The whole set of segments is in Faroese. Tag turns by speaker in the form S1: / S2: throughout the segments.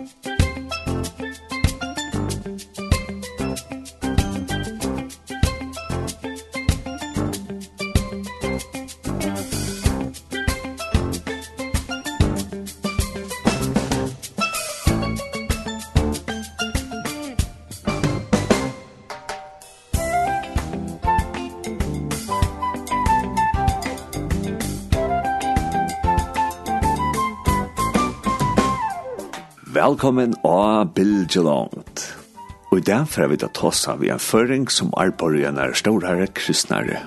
S1: Musik Velkommen og Bilge Langt. Og i dag får vi da tossa vi en føring som arbeider i en av storere kristnere.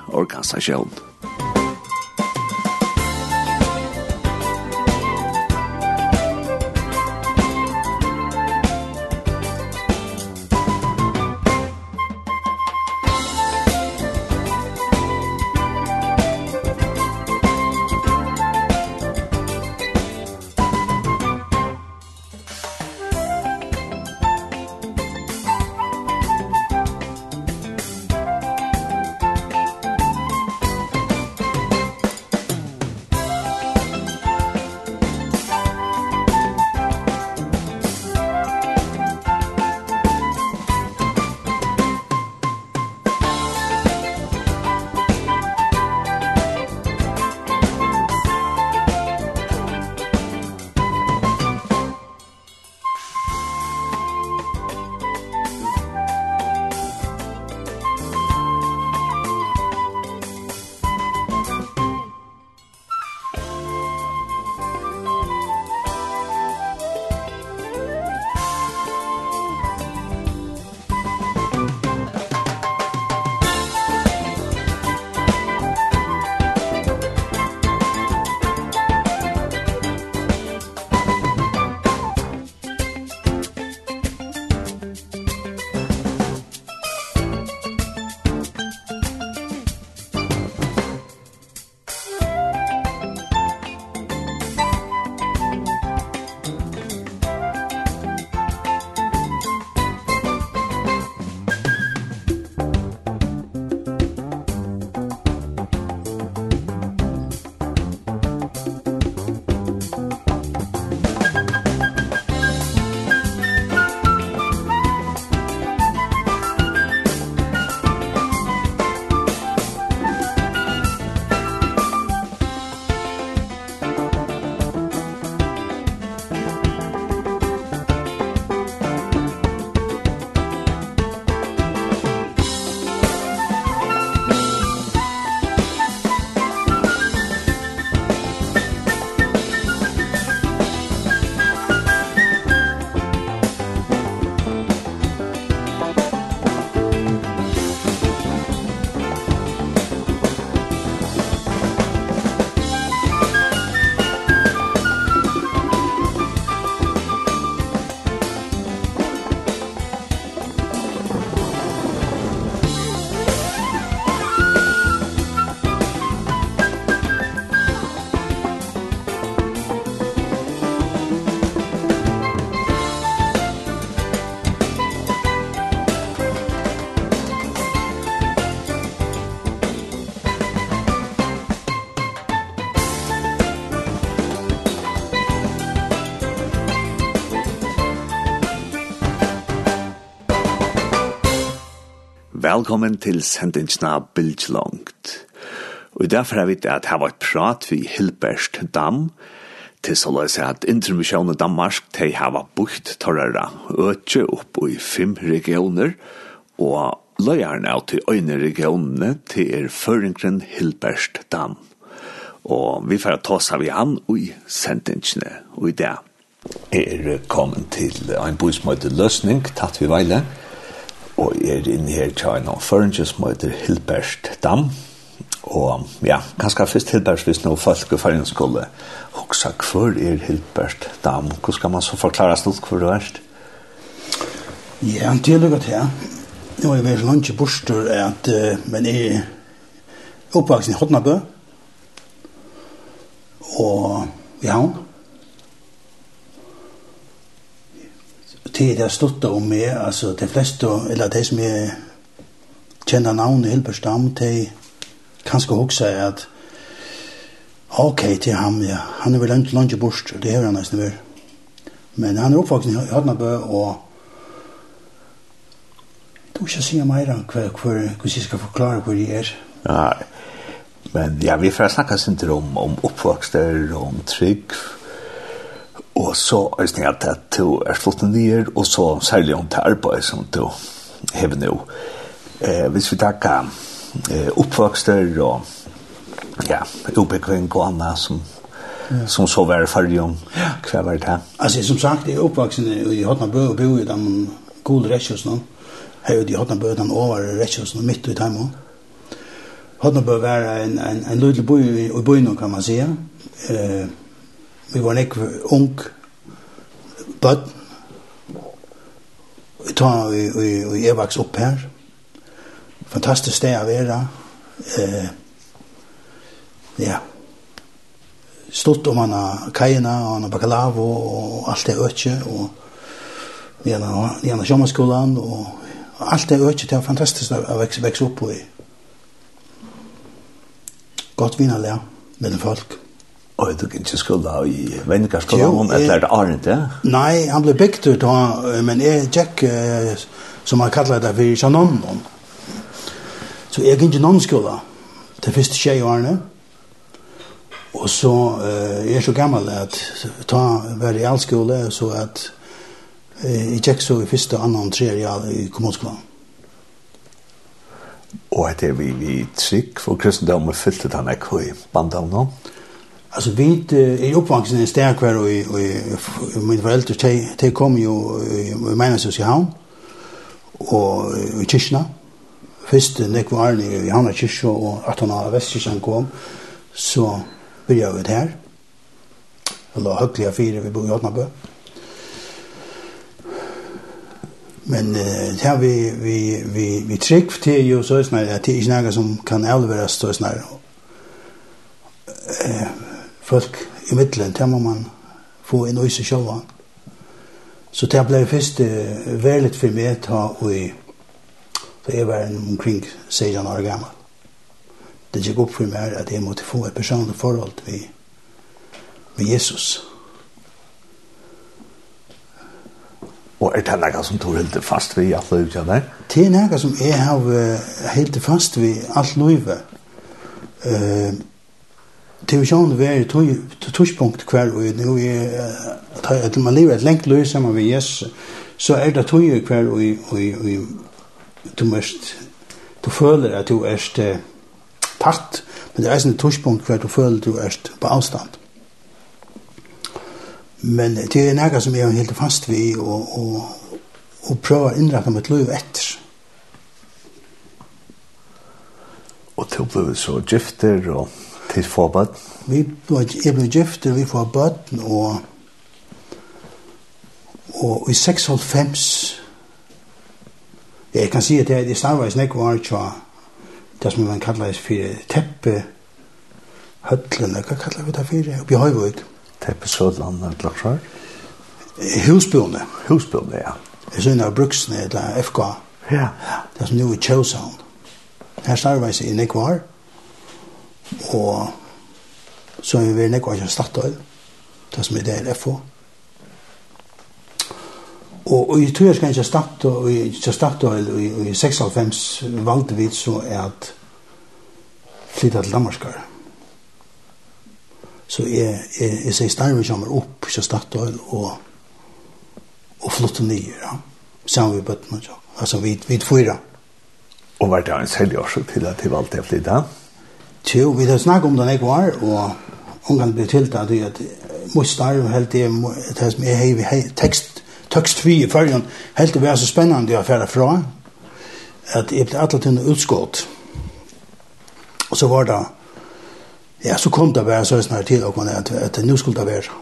S1: Velkommen til sendingsna Bildlångt. Og derfor har vi at her var et prat vi Hilberst Dam, til så løs at intermisjonen Danmark til her var bukt torrere øtje opp i fem regioner, og løyerne av til øyne regionene til er føringren Hilberst Dam. Og vi får ta oss av i han og i sendingsene og i det. Er kommet til en bosmøte løsning, tatt vi veile, og og er inne her til en avføringen som heter Hilbert Dam. Og ja, kanskje først Hilbert hvis noen folk i ferien skulle hoksa hvor er Hilbert Dam. Hvordan skal man så forklare stort hvor det er?
S2: Ja, det er lukket her. Nå er jeg langt i bostor, at, uh, men jeg er oppvaksen i Hotnabø. og i Havn. det jag stått om mig alltså de fleste, eller de som är kjenner namn helt Hilberstam de kanske också är att okej til ham ja han er vel langt, langt bort det är han nästan väl men han er uppvuxen i Hadnabø och Du skal si meg da, hvordan jeg skal forklare hvor jeg er.
S1: Nei, men ja, vi får snakke sin om, om oppvokster, om trygg, Og så er det at du er flott nyer, og så særlig om til arbeid som du hever nå. Eh, hvis vi takker eh, oppvokster og ja, ubekvinn og annet som Ja. som så var färdig om kvar var det
S2: Alltså som sagt, jag är uppvuxen i Hotnabö och bor i de goda rättshållsen. Här i Hotnabö, de övare rättshållsen mitt i Taimo. Hotnabö var en, en, en lydlig by i byn kan man säga. Eh, vi var nek ung bøtt vi tar vi, vi, vi er vaks opp her. Fantastisk sted å være eh, ja. Stått om han har kajina og han har bakalavo og alt det øtje og vi har sjommerskolan og alt det øtje det er fantastisk å vekse, vekse opp i godt vinnerlig mellom folk
S1: Og du kan ikke skulle i vennekarskolen om et eller annet, ja?
S2: Nei, han ble bygd ut, men jeg tjekk, som han kallar det for Shannon. Så jeg gikk ikke noen skole til første tjej årene. Og så, jeg er så gammel at ta hver i all skole, så at jeg tjekk så i første, andre, tredje i kommunskolen.
S1: Og at er vi, vi trygg for kristendommen fyllte han ikke i bandavnene?
S2: Alltså vi är uppvuxna i Stärkvär och i, och i, och mina föräldrar de, de kom ju i Männesås i Havn och i Kishna. Först när jag var i Havna Kishna och att han av Västkyrkan kom så började vi ut här. Jag la högliga fyra, vi bor i Åtnabö. Men eh, här vi, vi, vi, vi trick till ju så är det är något som kan elvera så är. Eh, folk i middelen, det må man få inn i seg sjølva. Så det ble først uh, veldig for meg ta i da jeg var omkring 16 år gammel. Det gikk opp for meg at jeg måtte få et personlig forhold med, med Jesus.
S1: Og er det noe som tog helt fast ved alt livet av deg?
S2: Det er noe som jeg har helt fast ved alt livet. Uh, television er ett touchpunkt hver och nu är att man lever et lengt lös sammen med Jesus så är det tog ju og och och du mest du føler att du är tatt men det är en touchpunkt hver du føler du är på avstånd men det är något som jeg är helt fast vid och och och pröva inrätta mitt liv efter
S1: och tog blev så gifter och til få bøtten?
S2: Vi ble, jeg ble gift, vi får bøtt, og, og i 96, jeg kan si at det, det snarveis nek var ikke det som man kallar det for teppe, høtlen, hva kallar vi det for? Oppi Høyvøk.
S1: Teppe Sødland, eller klart svar?
S2: Husbjørne.
S1: Husbjørne, ja.
S2: Jeg synes av Bruksene, eller FK.
S1: Ja.
S2: Det er som nu i Kjøshavn. Her snarveis i nek var, Og så er vi vært nekva ikke Statoil, det som er der FO. Og i tror jeg skal ikke Statoil, ikke Statoil, og i 96 valgte vi så er at flytta til Danmarskar. Så jeg, jeg, jeg sier Steinvik kommer opp, ikke Statoil, og og flytte nye, ja. Sammen med bøttene, ja. Altså, vi, vi fyra.
S1: Og var det en selvgjørsel til at de valgte å flytta? Ja.
S2: Jo, vi har snakket om den jeg var, og omgang ble til det at mot starv helt det det som jeg har tekst tekst vi i førjen helt det var så spennende å fære fra at jeg ble atlet under utskått og så var det ja så kom det bare så snart til og at, at nå skulle det være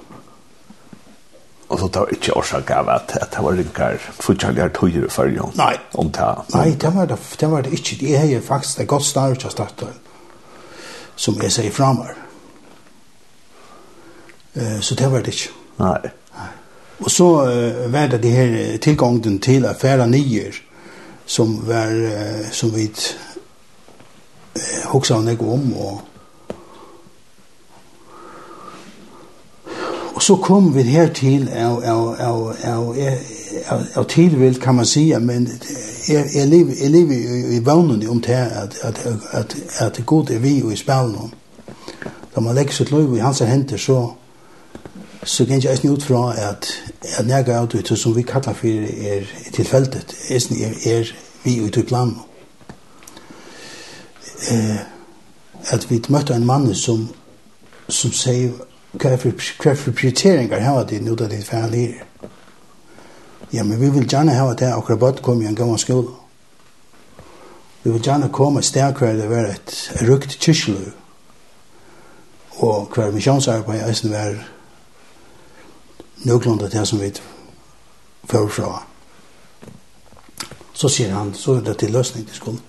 S1: og så tar ikke årsak av at, at det var rinkar fortsatt jeg tog i førjen
S2: nei, nei det var det, det var det ikke jeg har faktisk det godt snart å starte som jeg sier framar. Uh, Eh, så det var det ikke.
S1: Nei.
S2: Og så uh, var det det her tilgången til affæra nyer som var uh, som vi eh, hoksa om og Og så kom vi her til av, av, av, av, av, av tilvild, kan man sige, men jeg, jeg, lever, jeg lever i, i vannene om det at, at, at, at Gud er vi og i spelen. Da man legger sitt lov i hans henter, så, så kan jeg ikke ut fra at, at når jeg er ute, som vi kallar for er tilfeldet, er, er vi og i planen. Eh, at vi møtte en mann som, som sier hva for prioriteringer har de nå da de færre lirer? Ja, men vi vil gjerne ha det akkurat bare komme i en gammel skole. Vi vil gjerne komme et sted hver det var et rukt kyrkjeløy, og hver misjonsarbeid er som var nøglunda til som vi får fra. Så sier han, så er det til løsning til skolen.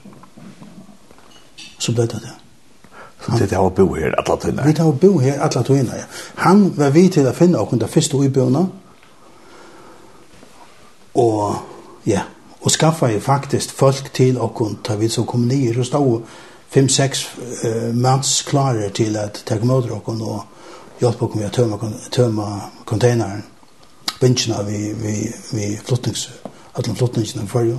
S2: Så ble det det.
S1: Så det har bo her alla tøyna.
S2: Vi har bo her alla tøyna, ja. Han var vi til å finne okken det første uibøyna. Og, ja, og skaffa jeg faktisk folk til okken, ta vi som kom nye, Så stod fem-seks uh, mans klarer til at ta mot okken og hjelpe okken med å tømme, tømme containeren, vinsjene vi, vi, vi flyttnings, alle flyttningene for jo.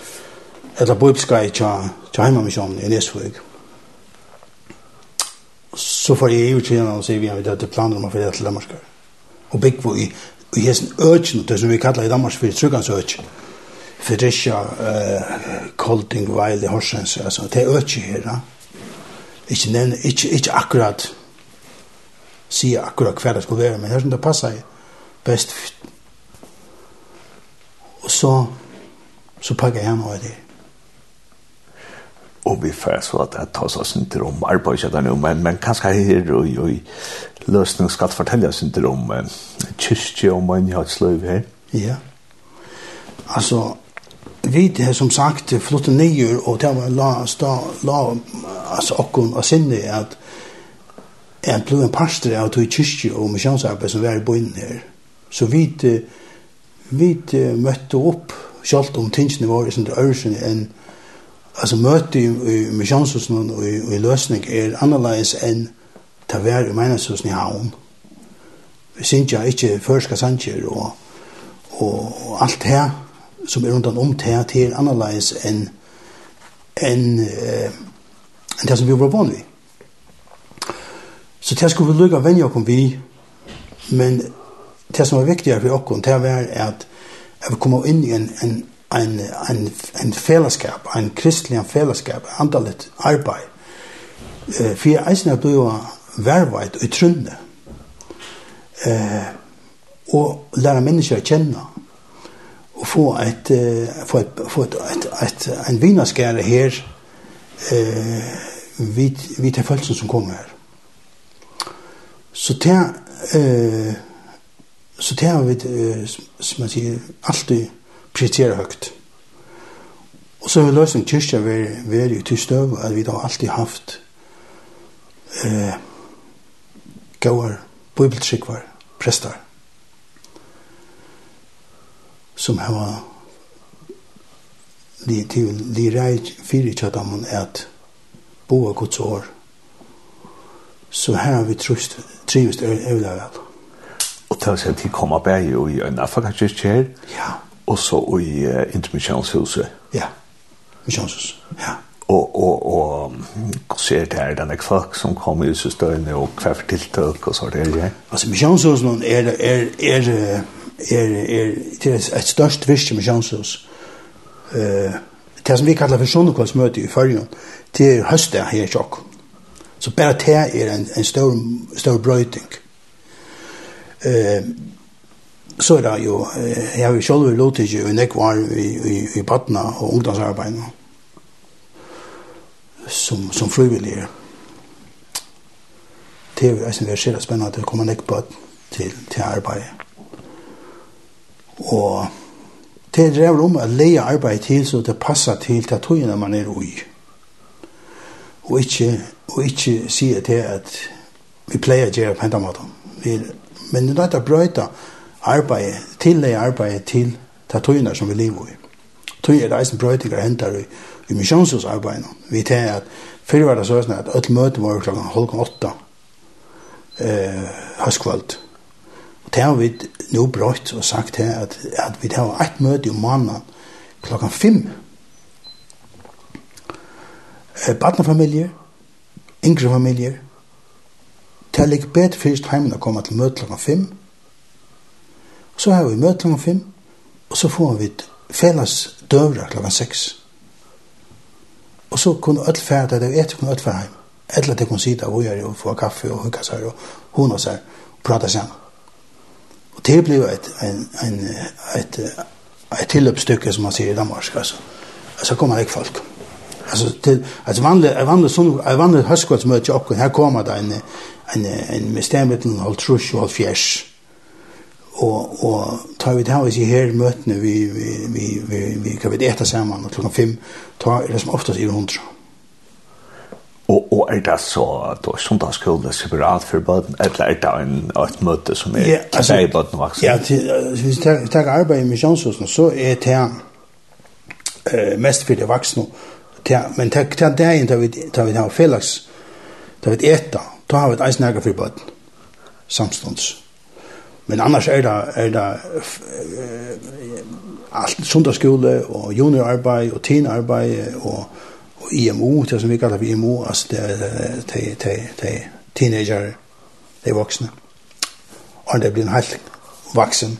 S2: eller bøbskaj tja, tja heimamisjonen i Nesvig. Så får jeg ut igjen og sier vi at det er planer om å fyrir til Danmark. Og bygg vi i, i hessen økjen, det som vi kallar i Danmark for tryggans økjen. Fredricia, uh, Kolding, Weile, Horsens, altså, det er økje her, da. Ikke, nevne, ikke, ikke akkurat si akkurat hva det skulle være, men det er som det passer best. Og så, så pakker jeg ham av det
S1: og vi får så at det tas oss inte om arbetet där nu men men her og, og, i løsning skal fortelle oss inte om kyrkje og manjatslöv her.
S2: Ja. altså vi det som sagt flottet nye og det var la sta la alltså och og sinne at jeg ble en pastor av till kyrkje og misjonsarbeid som var i bøyden her. Så vi vi møtte opp selv om tingene var i sin ørsen enn alltså möte i, i misjonshusen och i, i lösning är annorlunda än ta vär i meningshusen i havn. Vi syns ju inte förska sanger och och allt alt som är rundt om til till annerledes enn enn eh, det som vi var vann vi. Så det skulle vi lycka vänja okkom vi, men det som är viktigare för okkom, det är att, att vil in i en, en en, en, en fellesskap, en kristelig fellesskap, andalet arbeid, eh, for jeg eisen at du var verveit og trunne, eh, og lære mennesker å kjenne, og få et, eh, få et, få et, et, et, en vinaskære her, eh, vid, vid til folk som kommer her. Så til, eh, så til vi, eh, som man sier, alltid, prioritere høyt. Og så har vi løst en kyrkja vært i tilstøv, at vi da alltid haft eh, gauar, bibeltrykvar, prestar, som har li til li rei fyrir tjadamon at boa gods år. Så her har vi trust trivst er vel
S1: og til å til koma bæg i en afgakirkjer
S2: ja
S1: og så i uh, intermissionshuset.
S2: Ja, missionshuset, ja.
S1: Og, og, og hva ser det her denne folk som kommer i systøyene og hva for tiltak og så det er det.
S2: Altså missionshuset er, er, er, er, er, er, er et størst virke missionshus. Uh, det som vi kallar for sondekolsmøte i fyrjon, det er høstet her i tjokk. Så bare det er en, en stor, stor brøyting. Uh, så er det jo, jeg har jo selv lov til ikke, og jeg var i, i, i badna og ungdomsarbeidene, som, som frivillige. Det er jo jeg synes det er spennende å komme nekk bad til, til arbeid. Og det er drevet om å leie arbeid til, så det passer til til togene man er ui. Og ikke, og ikke sier til at vi pleier å gjøre på hendamåten. Men det er nødt til å brøyte, arbeid, tillegg arbeid til ta tøyner som vi lever i. Tøy er det eisen brøytinger henter i, i misjonshusarbeidene. Vi tar at før var det sånn at alle møte var klokka halvkong åtta eh, høstkvalt. Og det har vi nå brøyt og sagt her at, at vi tar et møte om mannen klokka fem. Eh, Badnefamilier, yngre familier, det er ligger bedre først hjemme å komme til møte klokka fem, Så har vi møte klokken fem, og så får vi felles døvra klokken seks. Og så kunne alle fære det, og etter kunne alle fære hjem. Eller det kunne sitte og gjøre og få kaffe og hukka seg og hona seg og prata sammen. Og det ble et, en, en, et, et tilløpstykke som man sier i Danmark. Altså, altså kommer det ikke folk. Alltså altså vanlig, vandra vanlig, sånn, vandra vanlig möte upp och här kommer det en en en med stämmet en halv trusch och en, fjärs og og tar vi det her i her møtene vi vi vi vi vi kan vi eta saman klokka 5 tar det som oftast i 100.
S1: Og og er det så då søndagskole separat for barn eller er det en et møte som er
S2: ja, altså,
S1: i barn vaks.
S2: Ja, hvis vi tar arbeid i misjonshusen så er det eh mest for de voksne. men tek ta det inn vi tar vi har felax. Tar vi eta. Tar vi et eisnager for barn. Samstundes. Men annars er det, er det uh, alt sundagsskole og juniorarbeid og teenarbeid og, og IMO, det som vi kallar for IMO, altså det er de, de, de teenager, de voksne. Og det blir en helt vaksen.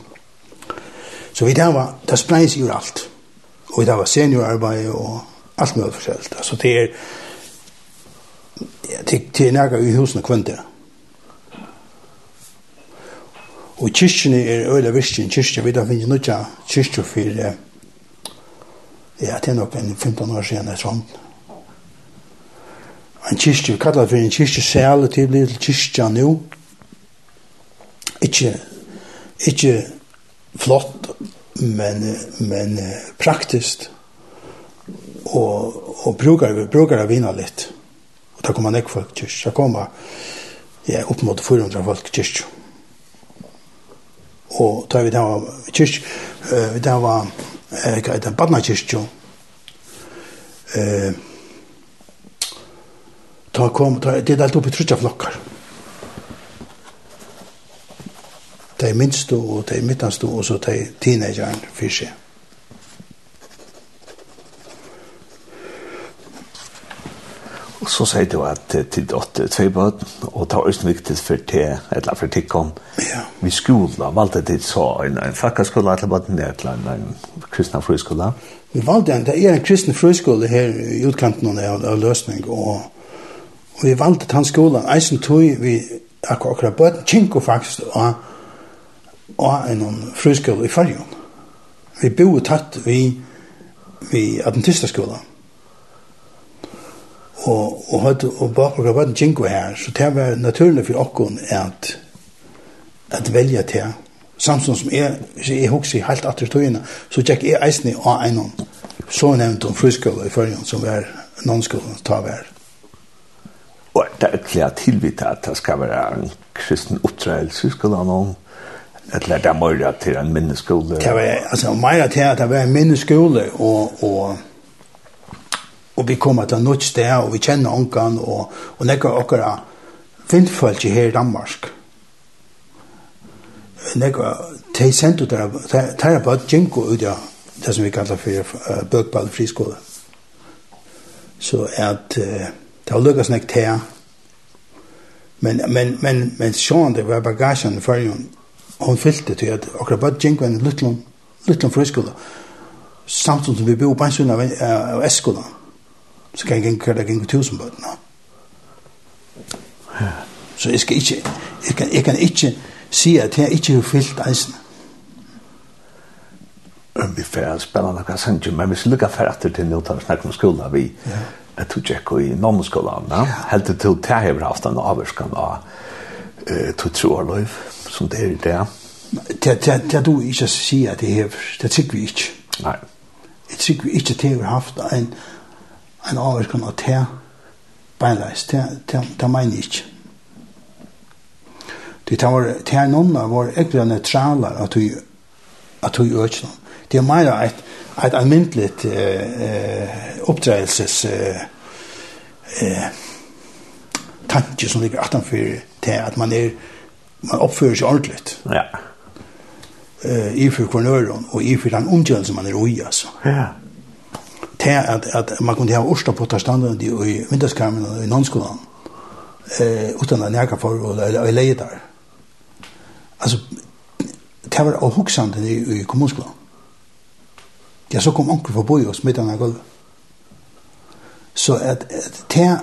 S2: Så vi der var, det spreis jo alt. Og vi der var seniorarbeid og alt mulig forskjellig. Så det er, ja, det, det er nærkere i husene kvendt det. Og kyrkjene er øyla virkjen kyrkje, vi da finnes nødja kyrkje for, ja, det er nok en 15 år siden, et sånt. En kyrkje, vi kallar for en kyrkje sæle til blir til kyrkja nu, ikke, ikke flott, men, men praktisk, og, og brukar, brukar av vina litt. Og da kommer nekk folk kyrkje, da kommer, ja, opp mot 400 folk kyrkje og da vi det var kyrk, vi det var hva heter Badna kyrk jo. Da kom, det er alt oppe i trutja flokkar. De minste og de midtanste og så de teenageren fyrir seg.
S1: Og så sier du at til åtte tvei bød, og det var også viktig for te, eller for tikkom.
S2: ja.
S1: vi skola, valgte det så en, en fakkaskola, eller bare ned til en, en kristna friskola.
S2: Vi valgte en, det er en kristen friskola her i utkanten av, av løsning, og, og vi valgte den skolan, eisen tog vi akkurat akkur bød, kinko faktisk, og, og en friskola i Farjon. Vi bor tatt vi, vi adventistaskolan, og og hatt og bak av den jingo her så det var naturlig for okkon at at velja til samsung som er så er hoksi helt atter tøyna så check er eisni og einon så nevnt om friskola i førjon som var nonskola ta vær
S1: og det er klart tilvita at det skal være en kristen oppdragelse skulle han om at lærte møyra til en minneskole.
S2: Det var, altså, meira til at det var en minneskole, og, og og vi kommer til nødt sted, og vi kjenner ångan, og, og nekker okkara vindfølge her i Danmark. Nekker, de sendte der, de er bare Jinko ut av det som vi kallar for uh, Bøkball friskole. Så at uh, det har lukkast nek til, men, men, men, men sånn det var bagasjen for hun, hun fyllte til at akkurat bare Jinko en liten, liten friskole, samtidig som vi bor på en sunn av, av Eskola. Uh, så kan jeg ikke køre, det gik tusen bøtene. Så jeg skal ikke, jeg kan, jeg kan ikke si at jeg ikke har fyllt eisen.
S1: Vi får spille noen sanger, men vi skal lukke for etter til Nilton og snakke om skolen. Vi er tog ikke i nonneskolen, ja. Helt til til det har haft en avvarskan av to troer som det er i
S2: det. Det er du ikke å si at det er, det tykker vi ikke.
S1: Nei.
S2: Jeg tykker vi ikke til å ha haft en en avvirkning av te, beinleis, te, te, te mener ikke. Det tar var te er noen av våre egentlig neutraler at vi at vi øker noen. Det er mer et, et almindelig eh, oppdreielses eh, eh, tanke som ligger utenfor til at man er man oppfører seg ordentligt.
S1: Ja.
S2: Eh, for kvarnøren og i for den omgjørelsen man er ui, altså.
S1: Ja
S2: til at, at man kunne ha orsta på tarstanden i vinterskarmen og i nonskolan eh, utan at nærka for og, og leie der. Altså, det var å avhuksande i, i kommunskolan. Ja, så kom onkel forbi og smittet han av gulvet. Så at, at det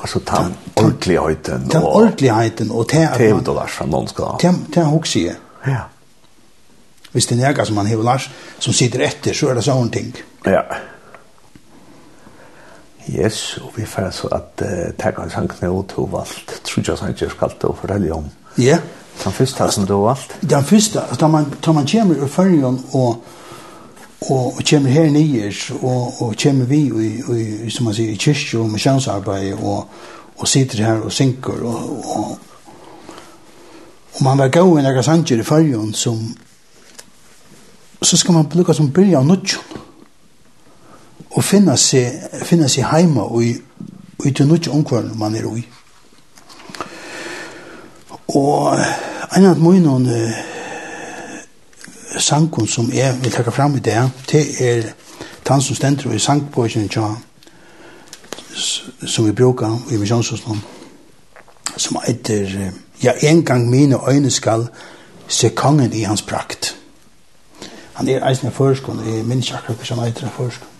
S1: Alltså
S2: ta
S1: ordligheten
S2: och ta ordligheten och ta
S1: att Teodor Larsson någon
S2: ska. Ta ta huxie.
S1: Ja.
S2: Hvis det er nega som man hever Lars, som sitter etter, så er det sånne ting.
S1: Ja. Yes, og vi får så at uh, takk av sankene og to valgt, tror jeg sang ikke skal til å fortelle om.
S2: Ja.
S1: Den første som du har valgt?
S2: Den første, da man, da man kommer i føringen og, og, og kommer her nye, og, og kommer vi, i, i, som man sier, i kyrkje og misjonsarbeid, og, og sitter her og synker, og, og, og man var gåen av sanger i føringen som så skal man lukka som byrja av nudjon og finna seg, finna seg heima og i, og i til nudjon omkvarn man er ui. Og en av munnen uh, sankon som jeg vil trekke fram i det, det er han som stender i sankbåsen tja, som vi brukar i misjonshusen, som heter, ja, en gang mine øyne skal se kongen i hans prakt. Han er eisen i førskånd, jeg minns ikke akkurat hvordan han eiter i førskånd.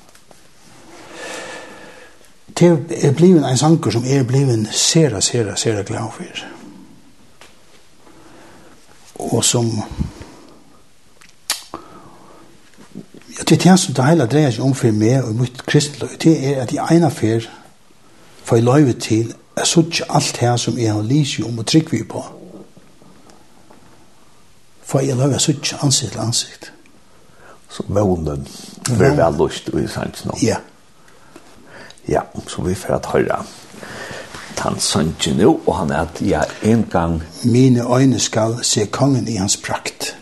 S2: Det er blivet en sanker som er blivet sera, sera, sera glad for. Og som Jeg tror det som det hele dreier seg om for meg og mitt kristeløy, det er at jeg ene fer får jeg løyve til jeg så ikke alt her som jeg har lyst om og trygg vi på. For jeg løyve så ikke ansikt til ansikt
S1: så månen blir vel lust i sannsyn.
S2: Ja.
S1: Ja, så vi får at høre han sannsyn nå, og han er at jeg en gang...
S2: Mine øyne skal se kongen i hans prakt.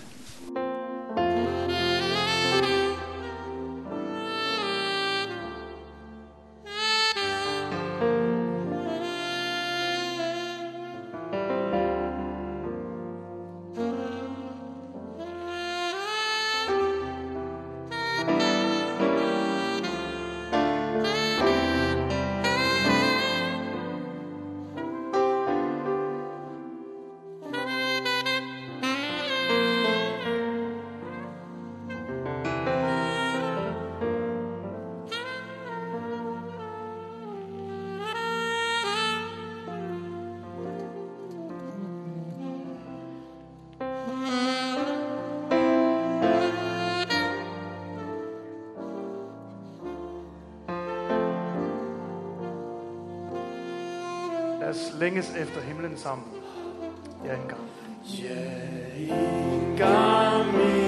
S3: Lad os længes efter himlen sammen.
S4: Jeg er en gang. Jeg er en gang min.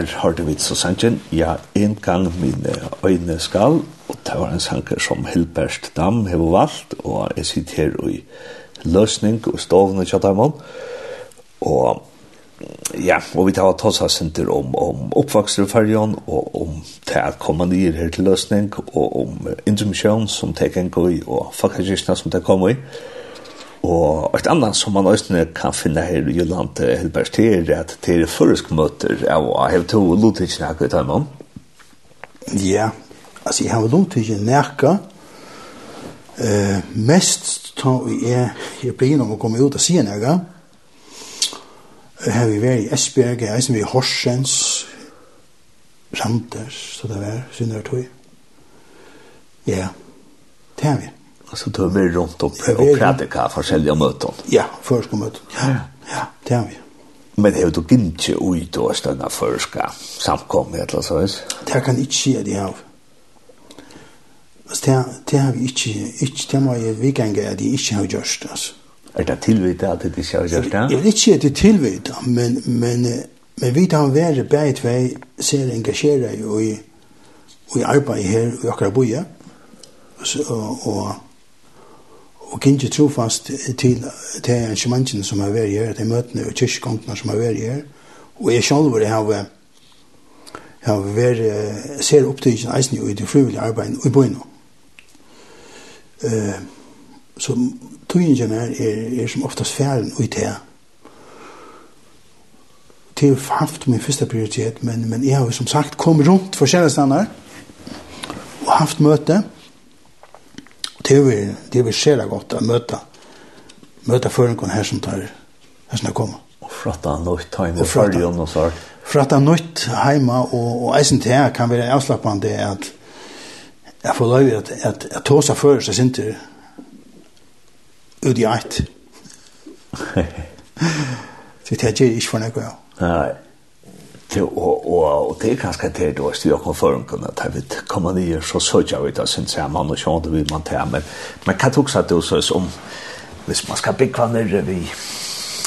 S1: her hørte vi så sangen, ja, en gang mine øyne skal, og det var en sanger som Hilbert Dam har valgt, og jeg sitter her i løsning og stovene kjattamon, og ja, og vi tar tåsa sinter om, om oppvakster i fergen, og om det at komme nye her til løsning, og om intermisjon som det kan gå i, og fakkakirkene som det kommer i, Og et annet som man også kan finne her i Jylland til Helbergs til er at det er føresk møter av å ha to lotikken her i Tøymon.
S2: Ja, altså jeg har lotikken nærke uh, mest ta vi er jeg blir om å komme ut og si nærke har vi vært i Esbjerg, jeg som vi i Horsens Randers, så det var, synder tog. Ja, det har vi.
S1: Alltså då är vi runt och, och predikar forskjellige møter.
S2: Ja, förskomöten. Ja, ja, det har vi.
S1: Men det är ju då inte ut och stanna förska samkommet eller så.
S2: Det kan ikke ske det här. Alltså det, det har vi ikke, ikke, det må jeg vikenge at jeg ikke har gjort altså.
S1: Er det tilvita at det ikke har gjort det?
S2: Jeg vil ikke si at det er tilvita, men, men, men vi tar være bare tvei ser engasjere i, i arbeid her i akkurat boje. Og, og, og kan ikke tro fast til, til arrangementene som har vært her, til møtene og kyrkegongene som har vært her. Og jeg selv har, har vært, ser opptidgen eisen i det frivillige arbeidet i byen. Uh, så tøyingen er, er, er som oftast færen i det. Det har haft min første prioritet, men, men jeg har som sagt kommet rundt for steder og haft møte det er det vi ser godt å møte møte føringen her som tar her som kommer.
S1: Og fratta nøyt hjemme og følge om noe sart.
S2: Fratta nøyt hjemme og, og eisen til her kan være avslappende at jeg får lov at, at, at tåsa fører seg sinter ut i eit. Så det er ikke for noe. ja.
S1: Nei. Det og og og det er kanskje det då styr på foran kunna ta vit kommer ner så söker vi det sen så man och så det vil man ta men man kan också att det så som hvis man skal bygge ner vi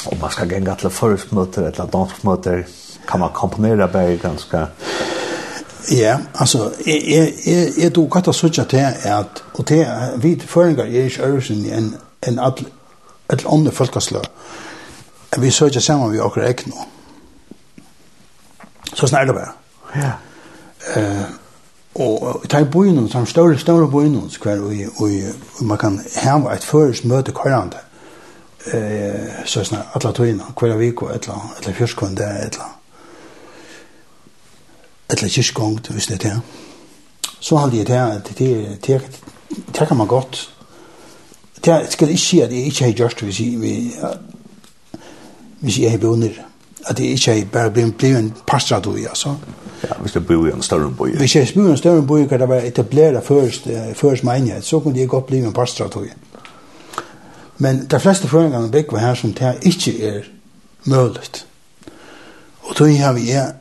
S1: og man ska gänga till förmöter eller dansmöter kan man komponera berg ganske
S2: Ja, altså, jeg, jeg, jeg, jeg du godt å suttet til at, og til vi føringer er ikke øvelsen enn en alle andre folkeslø, Vi søker sammen vi akkurat ikke nå. Så snart det bare.
S1: Ja.
S2: Eh, og i tag boinen, som større, større boinen, hver, og, man kan hava et føres møte kvarande. Eh, så snart, atla tøyina, hver viko, etla, etla fyrskund, etla, etla kyrkgångt, hvis det er det. Så halde jeg det, det, det, det, det kan man godt. Det skal ikke si at jeg ikke har gjort det, hvis jeg, hvis jeg har bonet at det ikke er bare blir bliv en pastor i, altså.
S1: Ja, hvis skal bor i en større by.
S2: Hvis jeg bo i en større by, kan det være etableret først, først menighet, så kunne det godt bli en pastor i. Men de fleste føringene bygger her som det ikke er mulig. Og tog har vi er,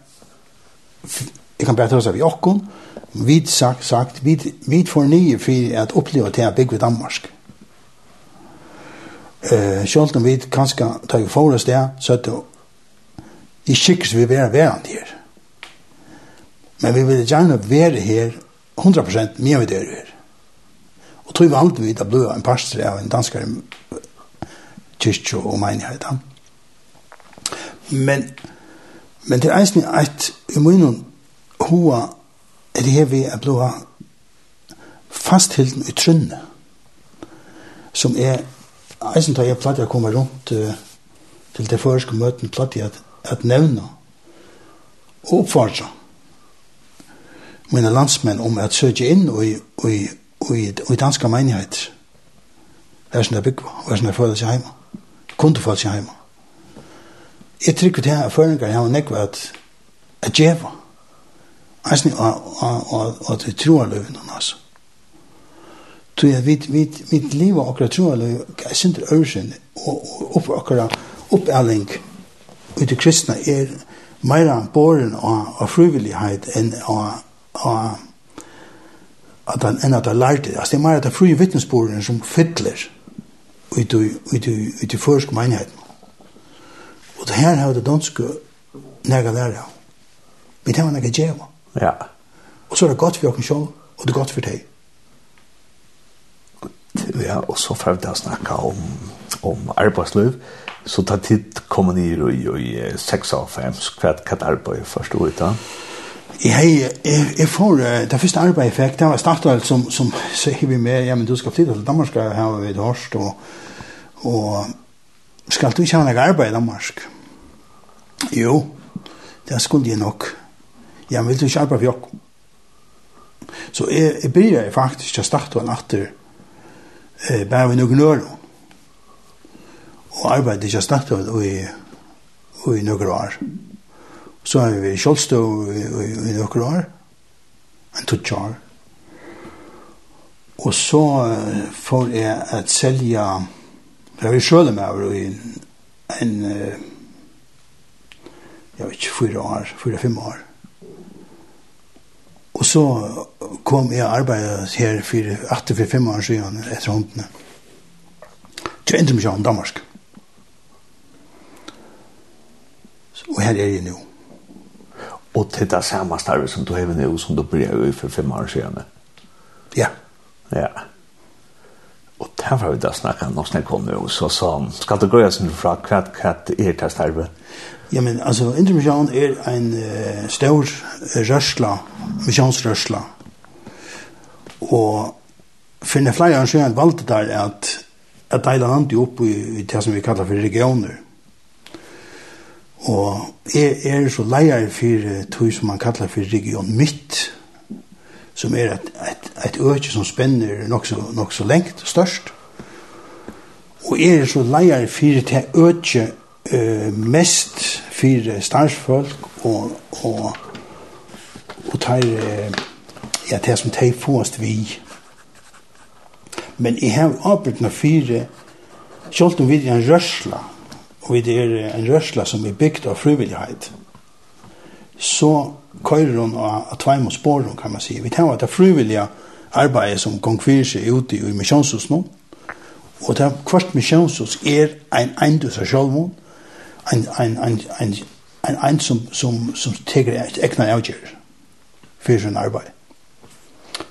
S2: jeg kan bare ta oss av Jokken, vi sagt, sagt vi, vi får nye for at oppleve det her bygger i Danmark. Uh, selv om vi kanskje tar i forrest det, så er det i skikkes vi være verand her. Men vi vil gjerne være her 100% mye vi dør her. Og tog aldri vi da ble en pastor av en danskare kyrkjo og menighet. Men, men det er eisen at i munnen hoa er det her vi er ble fasthilden i trunne som er eisen da jeg platt jeg kommer rundt uh, til det første møten platt jeg at at nevna og oppfordra mine landsmenn om at søke inn og i, og i, i, i danska menighet Her som det bygger, og her som det føler seg hjemme. kunne føler seg hjemme. Jeg trykker til at jeg har nekva at at djeva. Eisen og og, og, vi tror løvene, altså. Så jeg vet, vet, vet livet akkurat tror jeg, jeg synes det øvelsen, og opp akkurat oppelling, og i kristna er meira boren av, av frivillighet enn av, av at han enn at han lærte. det. Altså det er meira at det er fri vittnesboren som fytler ut i det første menigheten. Og det her har det danske nega lærer av. Vi tar nega djeva.
S1: Ja.
S2: Og så er det godt for oss sjål, og det er godt for deg.
S1: Ja, og så får vi da snakke om, om arbeidsliv. Ja Så ta tid kommer ni i i 6 av 5 kvart kat arbeid først ut da.
S2: Jeg hei jeg, jeg får det första jeg fikk det var startat som som sier vi med ja men du skal flytta til Danmark her ha vid Horst og og skal du ikke ha noe arbeid i Danmark. Jo, det skulle jeg nok Ja, vil du ikke arbeta for jag? Så jeg, jeg började faktisk att starta en efter eh, bare vi nog nörd og arbeidde ikke snakket og i, i noen år. Så har vi kjølstå i, i, i noen år, en tutt år. Og så får jeg at selja, jeg vi sjøle med over i en, jeg vet ikke, fyra år, fyra-fem år. Og så kom jeg og arbeidet her for 8-5 år siden etter håndene. Til endte meg ikke Danmark. og her er jeg nå.
S1: Og til det samme starve som du har nå, som du blir i for fem år siden.
S2: Ja.
S1: Ja. Og der var vi da snakket, når jeg kom nå, så sa han, skal du gå sin fra hva er det starve?
S2: Ja, men altså, intermisjon er en uh, stor rørsla, misjonsrørsla. Og finne flere år siden valgte der at at deila landet jo opp i, i det som vi kallar for regioner. Og jeg er så leier for tog som man kallar for region mitt, som er et, et, et øke som spenner nok så, nok så lengt og størst. Og jeg er så leier for til øke uh, mest for starsfolk og, og, og tar ja, det som tar fåst vi. Men jeg har arbeidet med fire, selv om vi er en rørsla, og det er en rørsla som er bygd av frivillighet, så køyrer hun av, av tveim og spår, kan man si. Vi tar at det frivillige arbeidet som konkurrer seg ute i misjonshus nå, og det kvart misjonshus er ein eindus av sjølvmån, en, en, en, en, en eind som, som, som teker et egnet avgjør for sin arbeid.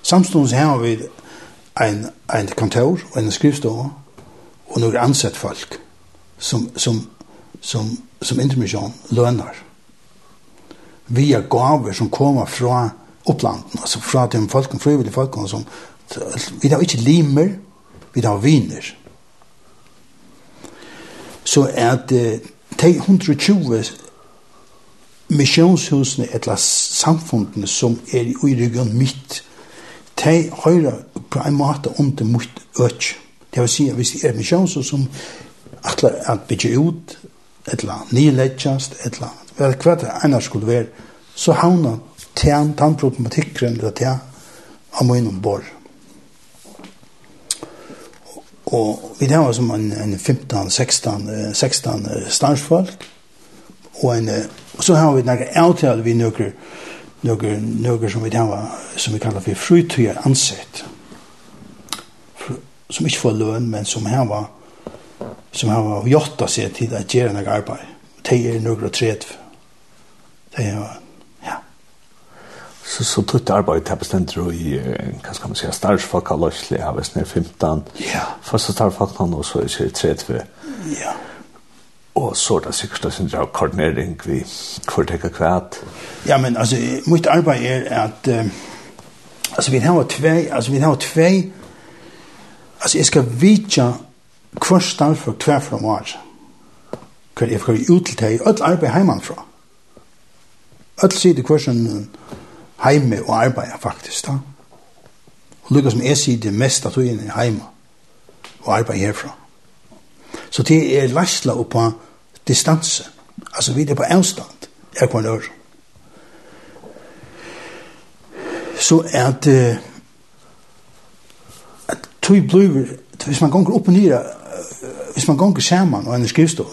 S2: Samstånds har vi en, en kontor og en skrivstå og noen ansett folk som, som, som, som intermission lønner. Vi er gaver som kommer fra opplanden, altså fra de folkene, frivillige folkene, som, vi har ikke limer, vi har viner. Så at eh, de 120 missionshusene, eller samfundene som er i regionen mitt, de høyre på en måte om det mot øk. Det vil si at hvis det er misjonshus som atla at bygge ut, etla nileggjast, etla vel hva det ena skulle være, så havna tjan, tann problematikkeren eller tja, av munnen bor. Og vi tar som en, en 15, 16, 16 stansfolk, og en, og så har vi nærke avtale vi nøkker, nøkker, nøkker som vi var som vi kallar for frytøyer ansett, som ikke får løn, men som her var som har gjort seg til å gjøre noe arbeid. De er noe og tredje. De er, ja.
S1: Så, så tog det arbeidet til bestemt du i, hva skal man si, starsfolk av løslig, jeg vet ned 15,
S2: ja.
S1: første starsfolk og så er det tredje.
S2: Ja.
S1: Og så er det sikkert det synes jeg koordinering vi hvor det ikke.
S2: Ja, men altså, mitt arbeid er at, um, altså vi har tvei, altså vi har tvei, altså jeg skal vitja hver stand for hver fra mar. Hver jeg hver ut til deg, alt arbeid heimanfra. Alt sier hver som heime og arbeid faktisk da. Og lukka som jeg sier det mest at du er heima og arbeid herfra. Så det er lasla oppa distanse. Altså vi er på avstand, er på en. Så er det at tog blir, hvis man gonger opp og nyra hvis man gonger saman og en skrivstå,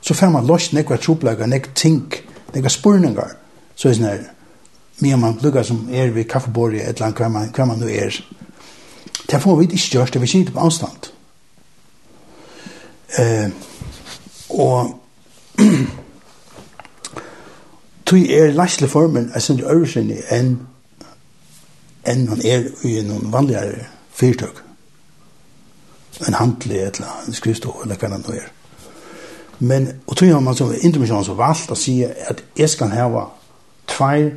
S2: så får man lost nekva troplaga, nekva ting, nekva spurningar. Så er sånn her, mye man lukka som er ved kaffebordet, et eller annet hva man, hva man nu er. Det får vi ikke gjørst, det vi sitter på avstand. Eh, og tui er læsle formen er sin øvrige enn enn han er i noen vanligere fyrtøk en handlig eller en skrivstå eller hva det er. Men, og tog man som intermisjonen så valgt å si at jeg skal hava tveir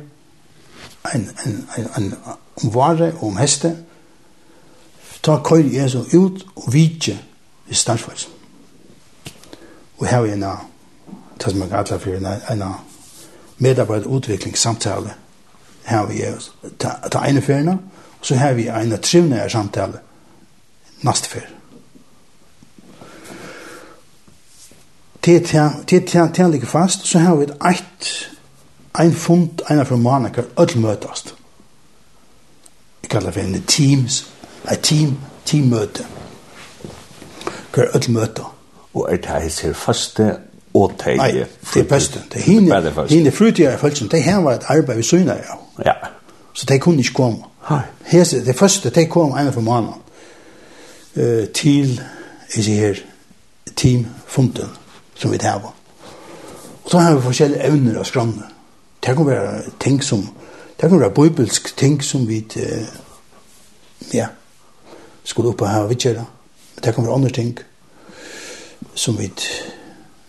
S2: en, en, en, en, om vare og om heste, ta køyr jeg så ut og vidje i stansfelsen. Og her er en av, det som man kallar for en av medarbeiderutviklingssamtale, her vi er ta, ta ene ferna, og så her vi en av trivnære samtale, nastferie. til til ligger fast, så har vi et ein fund, ein fra Monaco, öll møtast. Jeg kallar for en teams, a team, teammøte. Hver öll møte.
S1: Og er det her ser faste og teie?
S2: Nei, det er beste. Det er hine frutige er følelsen, det her var et arbeid vi syna av.
S1: Ja.
S2: Så de kunne ikke komme. Hese, det første, de kom ein fra Monaco til, jeg sier her, teamfunden som vi tar på. Og så har vi forskjellige evner av skrannene. Det kan være ting som, det kan være bibelsk ting som vi, ja, skulle oppe her og vidtjere. Men det kan være andre ting som vi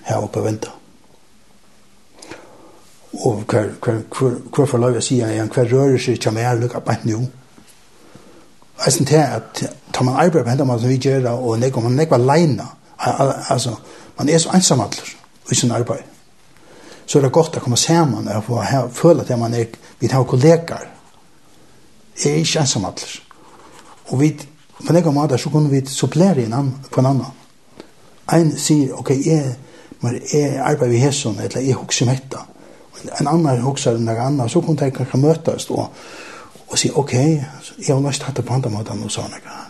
S2: her oppe og venter. Og hver, hver, hver, hver for lov jeg sier igjen, hver rører seg ikke mer, lukka på nå. Jeg synes til at tar man arbeid på hendene som vi gjør, og nek, man nekva leina, altså, Man er så ensam ensamallur i sin arbeid. Så er det godt å komme sammen og få føle at man er, vi har kollegaer. Jeg er ikke ensam ensamallur. Og vi, på en måte, så kunne vi supplere en annen, på en annen. Ein sier, ok, jeg, men jeg arbeider i hesson, eller jeg hukser om dette. En annen hukser enn noen annen, så kunne jeg kanskje møtes og, og si, ok, jeg har nøst hatt det på andre måten, og sånn, ikke?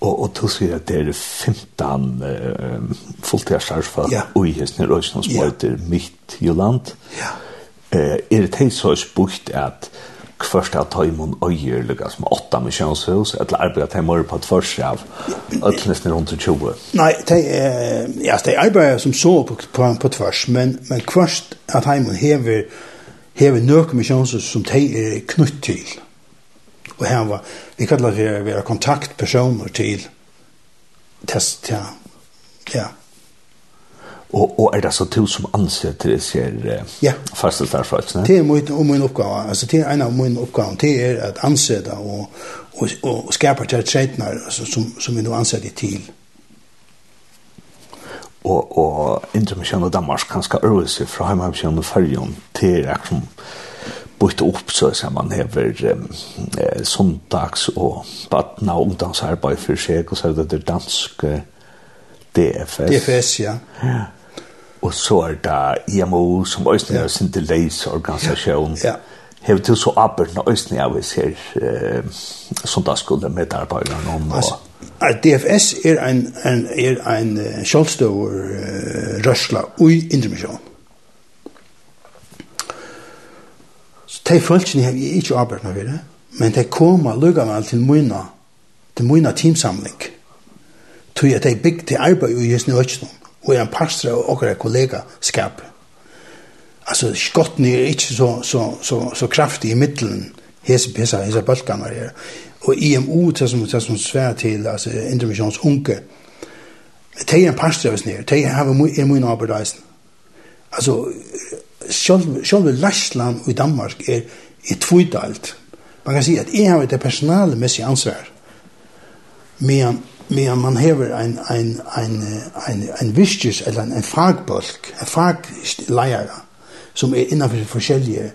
S1: Og, og til sier at det er 15 uh, fulltidsarfa
S2: ja.
S1: i hesten i Røysen som
S2: ja.
S1: heter. Mitt Jylland.
S2: Ja.
S1: Eh, er det hei så spukt at kvørst at ta tøymon øyer lukka som åtta med kjønnshus, eller arbeid at tøymon på et først av øtlesten rundt 20?
S2: Nei, de, eh, ja, de arbeider som så på, på, på tvers, men, men kvørst at tøymon hever, hever nøk med kjønnshus som de er knytt til. Mm og her var, vi kallar det å være kontaktpersoner til test, ja, ja.
S1: Og, og er det så to som anser til det ser eh,
S2: ja.
S1: fasteltærfrats?
S2: Det er min, og min oppgave, altså det er en av min oppgave, det er at ansette og, og, og skapa til tretnar altså, som, som vi nå ansetter til.
S1: Og, og intermisjon av Danmark kan skal øve seg fra heimavisjon og fyrjon til akkurat bytte opp så som man hever eh, sondags og badna og ungdomsarbeid for seg, og så er det det danske DFS.
S2: DFS, ja. ja.
S1: Og så er det IMO, som også er ja. sin delaisorganisasjon.
S2: Ja.
S1: Hever til så arbeidene også er vi ser eh, sondagsskolen med arbeidene
S2: om. Altså, DFS er en, en, er en uh, kjølstøver uh, rørsla ui intermisjonen. de følelsene har jeg ikke arbeidet med det, men de kommer lukkavel til mine, til mine teamsamling. Tog at de bygde til arbeid i Jesne Øtjennom, og er en pastor og okre kollegaskap. Altså, skotten er ikke så, så, så, så kraftig i middelen, hese, hese, hese balkaner her. Og IMU, det som, det som svær til, altså, intermissions unge, de er en pastor av oss nere, de har er mye arbeidreisen. Altså, sjálv, sjálv Læsland i Danmark er, er tvidalt. Man kan si at jeg har det et personalmessig ansvar, men, men man hever en, en, en, en, en vistus eller en, en fagbolk, en fagleier, som er innenfor forskjellige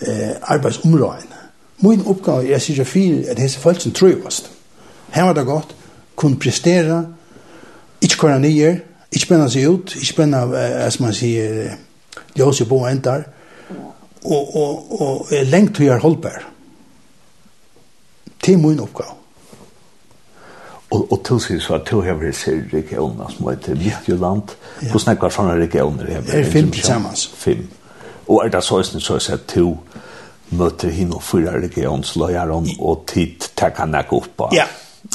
S2: eh, arbeidsområdene. Min oppgave er sikkert jeg at disse folk som tror oss. Her var det godt, kunne prestere, ikke kåre nye, ikke spennende seg ut, ikke spennende, eh, som man sier, ljus i bo endar. Og, og, og er lengt til jeg holdbær. Til min oppgave.
S1: Og, og til sig så at til hever ser regioner som heter Midtjylland. Ja. Hvordan er det sånne regioner hever?
S2: Er fem til sammen.
S1: Fem. Og er det så sånn så at to møter hin og fyra regionsløyer om og tid tar han ikke opp på.
S2: Ja.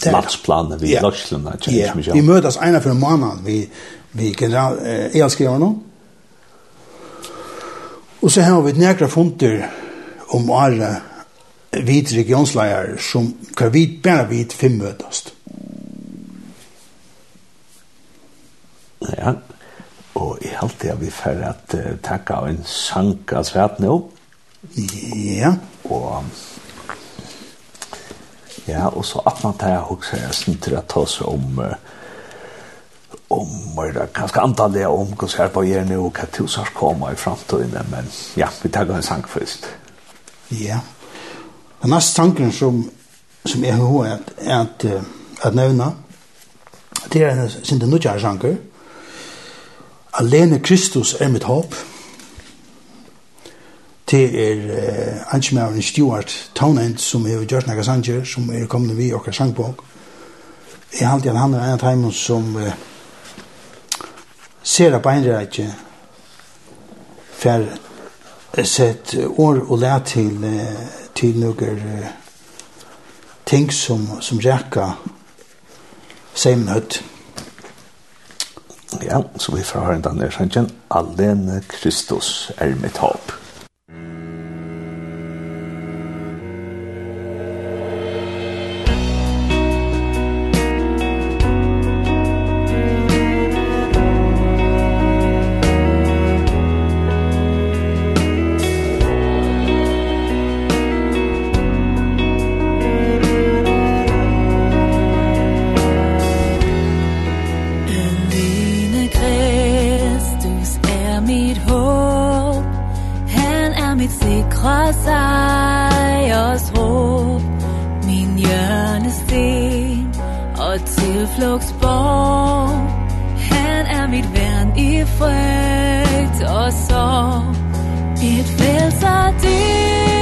S1: Landsplanen vi
S2: i
S1: Løsland.
S2: Ja, vi møtes ene for en måned vi, vi general, eh, elskriverne. Ja Og så har vi nekra funter om året vid regionsleier som kan vi bare vid fem møtast.
S1: Ja, og jeg halte jeg vi for at uh, takka av en sank av svært nå.
S2: Ja.
S1: Og ja, og så at man tar jeg hokser jeg snitter ta seg om uh, om er det kanske antallet om hur här på er og hva att tusars komma i fremtiden, men ja, vi tar en sang først.
S2: Ja. Den neste tanken som som är hur att att att nämna det är en sin den sanker. Alene Kristus är mitt håp, Det er uh, Angemauren Stuart Townend som har gjort noen sanger som er kommet vi og har sang. Jeg halte at han er en av dem som Uh, ser på en rekke for sett år og lær til, til noen ting som, som rekke seimen høtt.
S1: Ja, så vi får høre den der sannsyn. Alene Kristus er mitt håp.
S4: Messias råb Min hjørnesten og tilflugtsborg Han er mit værn i frygt og sorg. Et frelser, det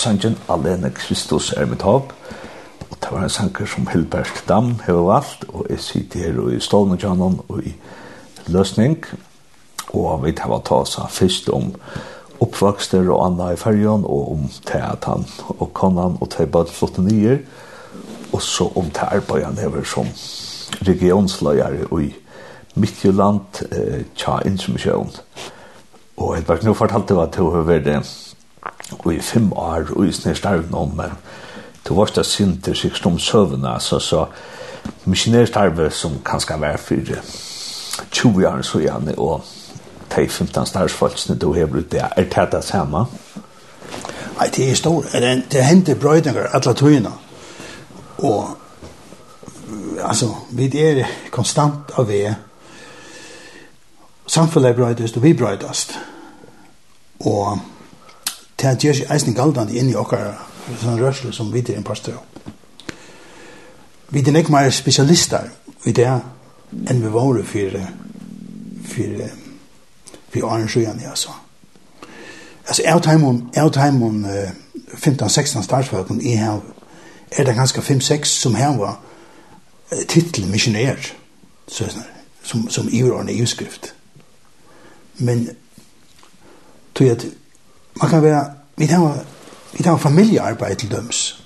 S4: sangen Alene Kristus er mitt håp. Og det var en sanger som Hilbert Dam har valgt, og jeg sitter her og i stående kjannen og i løsning. Og vi tar ta oss først om oppvokster og anna i fergen, og om teatan og konan og til bare flotte nyer, og så om til arbeidet hever som regionsløyere i Midtjylland, eh, tja instrumisjon. Og jeg bare nå fortalte hva til å høre det og i fem år og i snir starven om, men det var det sinter sikkert om søvnene, så, så misjonærstarve som kan kanskje var for 20 år så gjerne, og de 15 starsfolkene du har brukt det, er det det samme?
S2: Nei, det er stor. Det hender brøydinger alle tøyene. Og altså, vi er konstant av det. Samfunnet brøydest, og vi brøydest. Og det gjør seg eisen galdene inn i okkar sånn rørsle som vi er en pastor. Vi er ikke mer spesialister i det enn vi var for for for Arne Sjøen, ja, så. Altså, jeg tar imen, jeg har teimen 15-16 startfagene i her er det ganske 5-6 som her var titel missionær, så som, som i iverordnet i utskrift. Men tog at Man kan være, vi har, vi har familiearbeid til døms.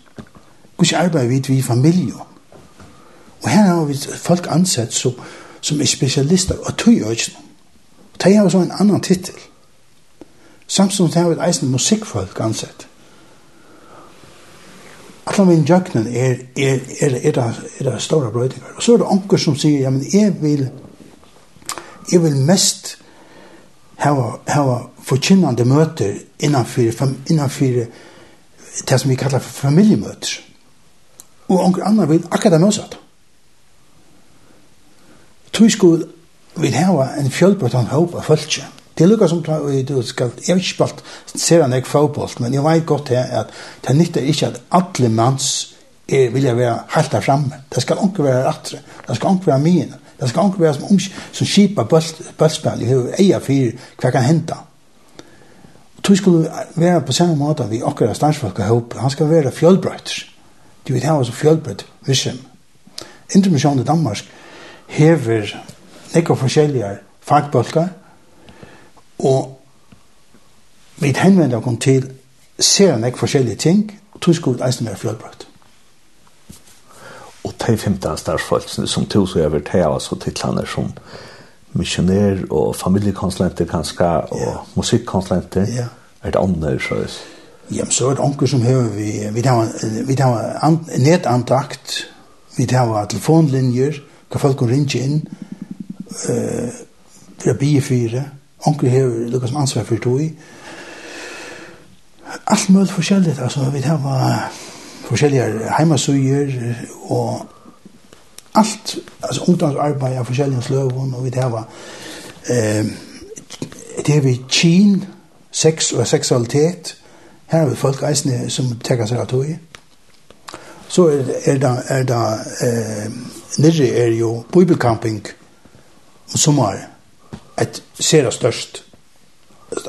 S2: Hvordan arbeider vi i familie? Og her har vi folk ansett som, som er spesialister og tog øyne. Og de har så en annan titel. Samtidig har vi eisen musikkfolk ansett. Alla min jöknen er, er, er, er, er, er, er store brøydinger. Og så er det onker som sier, ja, men jeg vil, jeg vil mest hava, hava forkynnande møter innanfyr, innanfyr det som vi kallar for familjemøter. Og onker annar vil akkurat det møsatt. Tui skuld vi hava en fjölbrottan håp av fölkje. Det lukkar som du skal, jeg har ikke spalt ser han ikke fagbolt, men jeg vet godt her at det nytter ikke at alle mans er, vilja være helt der framme. Det skal onker være atre, det skal onker være mine. Det skal ikke være som, um, som skipa bøllspall i høy eia fyrir hva kan henta. Og tog skulle være på samme måte vi akkurat stansfolk og håp. Han skal være fjølbrøyter. Du vet han var så fjølbrøyt vissum. Intermisjonen i Danmark hever nekka forskjellige fagbølgar og vi henvender oss til ser nekka forskjellige ting og tog skulle eisen være fjølbrøyter
S1: og de 15 starsfolkene som tog så over til oss og titlene som missionær og familiekonsulenter kanskje, og
S2: yeah.
S1: musikkonsulenter.
S2: Ja. Yeah.
S1: Er det andre, så er
S2: Jamen, så er det onker som hever vi, vi tar, vi tar an, netantakt, vi tar telefonlinjer, kan folk ringe inn, uh, for å bli fire, onker hever lukka som ansvar for tog. Alt mulig forskjellig, altså, vi tar forskjellige heimasøyer og alt, altså ungdomsarbeid av forskjellige sløven, og vi det var eh, det er vi kin, sex og seksualitet, her har vi folk eisne som tekker seg av tog. Så er, er det, er det eh, nirri er jo bibelcamping som er et sera størst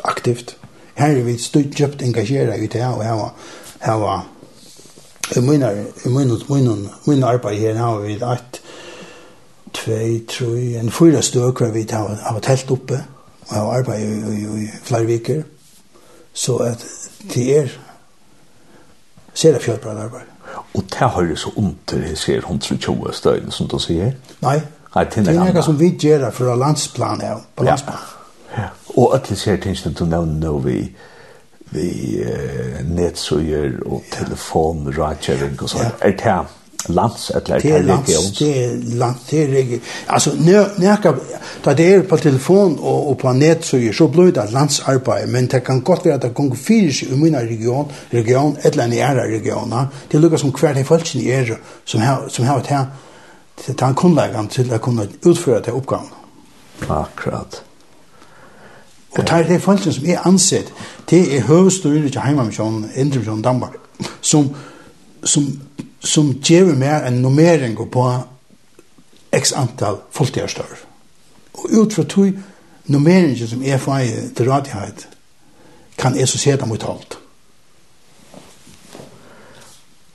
S2: aktivt. Her er vi støtt kjøpt engasjeret i det og her var, her var I mina, i mina, mina, mina arbeid her har vi et, tvei, tre, en fyra støk hvor vi har, har telt oppe og har arbeid i, i, i flere viker. Så at det er ser fjørbra arbeid.
S1: Og det har jo så ondt til det ser 120 støyene som du sier?
S2: Nei,
S1: Nei
S2: det er noe som vi gjør fra landsplan ja, på landsplan.
S1: Ja. Ja. Og at det ser tingene du nevner nå vi vi eh, netsøyer og telefon, telefonrådgjøring og sånt.
S2: Ja.
S1: Er det lands eller er
S2: det
S1: regions?
S2: Det er lands, det er regions. Altså, nærka, da det er på telefon og, og på netsøyer, så blir det landsarbeid, men det kan godt være at det kan fyre seg i min region, region, et eller annet ære regioner. Det er lukker som hver de folkene er som har, som har et her, det er en kunnleggende til å kunne utføre det oppgaven.
S1: Akkurat.
S2: Og det er de folkene som er ansett, det er høvestyret til Heimamisjonen, Indremisjonen, Danmark, som, som, som gjør mer en nummering på x antall fulltidstørv. Og ut fra tog nummeringen som er fra til rådighet, kan jeg så se dem ut alt.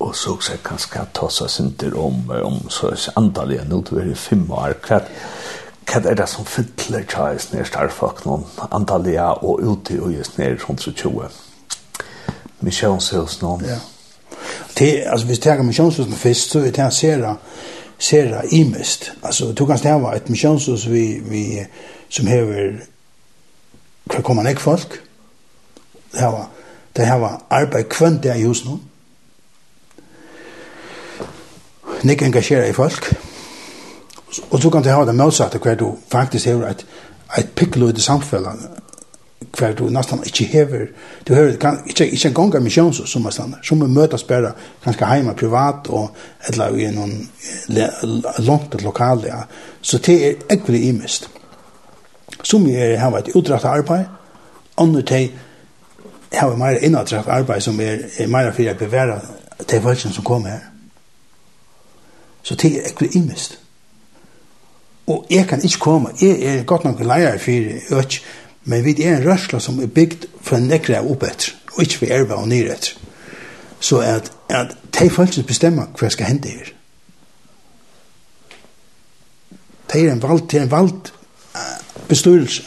S1: Og så også kan jeg ta seg sinter om, om så antallet, nå til å være fem år, hva hva er det som fyller tja i snir starfak noen antallia og ute og i snir 120 misjonshus noen
S2: ja. Det, altså, hvis det er misjonshusen først, så er det sera, sera imest. Altså, du kan stava et misjonshus vi, vi, som hever hver kommer nek folk. Det hava, det hava arbeid kvønt det er i hos noen. Nek engasjera i folk. Ja Og så kan det ha det motsatte hver du faktisk hever et, et pikkelo i det samfellet hver du nesten ikke hever du hever kan, ikke, ikke en gang av misjons som er stannet som er møtes bare kanskje heima privat og eller i noen langt et lokale ja. så det er ekvelig imist som er har et utdrakt arbeid andre til har mer innaddrakt arbeid som er, er mer for å bevara til folk som kommer her. Så det er ekvelig imist Og jeg kan ikke komme. Jeg er godt nok leier for øk, men vi er en rørsla som er bygd for en nekra opp etter, og ikke for erva og nyr etter. Så at, at de folkene bestemmer hva skal hende her. Det er en valgt, det er en valg bestyrelse.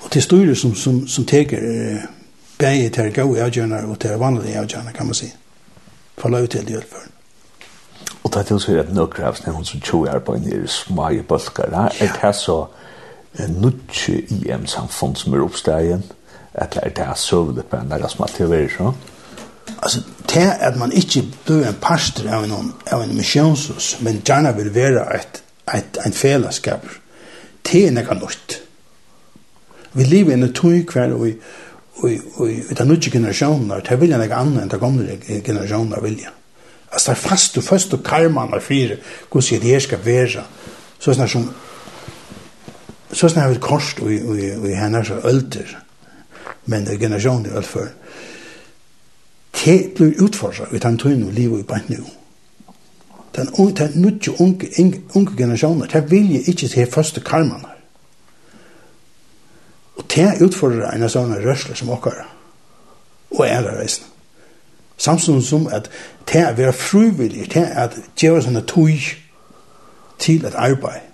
S2: Og til styrer som, som, som teker eh, bæg til gode gå avgjørende og til vanlige avgjørende, kan man si. For lov til det gjør hvert fall.
S1: Og det er til å si at nøkker av sånne hun som tjoe er på en her smage bølger. Ja. Er det så nødtje i en samfunn som er oppstegen? Eller er det søvende på en der som alltid er så?
S2: Altså, det er at man ikke blir en pastor av en av en missionshus men gjerne vil være et, et, en fellesskap. Det er något nytt. Vi lever i en tid kvar och och och utan nya generationer, det vill jag något annat än det gamla generasjoner vilja. jag. Altså, det er fast og først og karman er fire, hvordan det her skal være. Så er det som, så er det her korst og i henne så ølter, men det er generasjonen i alt før. Det blir utfordret, vi tar tøyne og livet i bant nå. Den unge, den nødje unge, unge generasjoner, det vil jeg ikke til første karman her. Og det utfordrer en av sånne rørsler som åkere, og er av reisende. Samtidig som at det er å være frivillig, det er at gjøre sånne tog til et arbeid,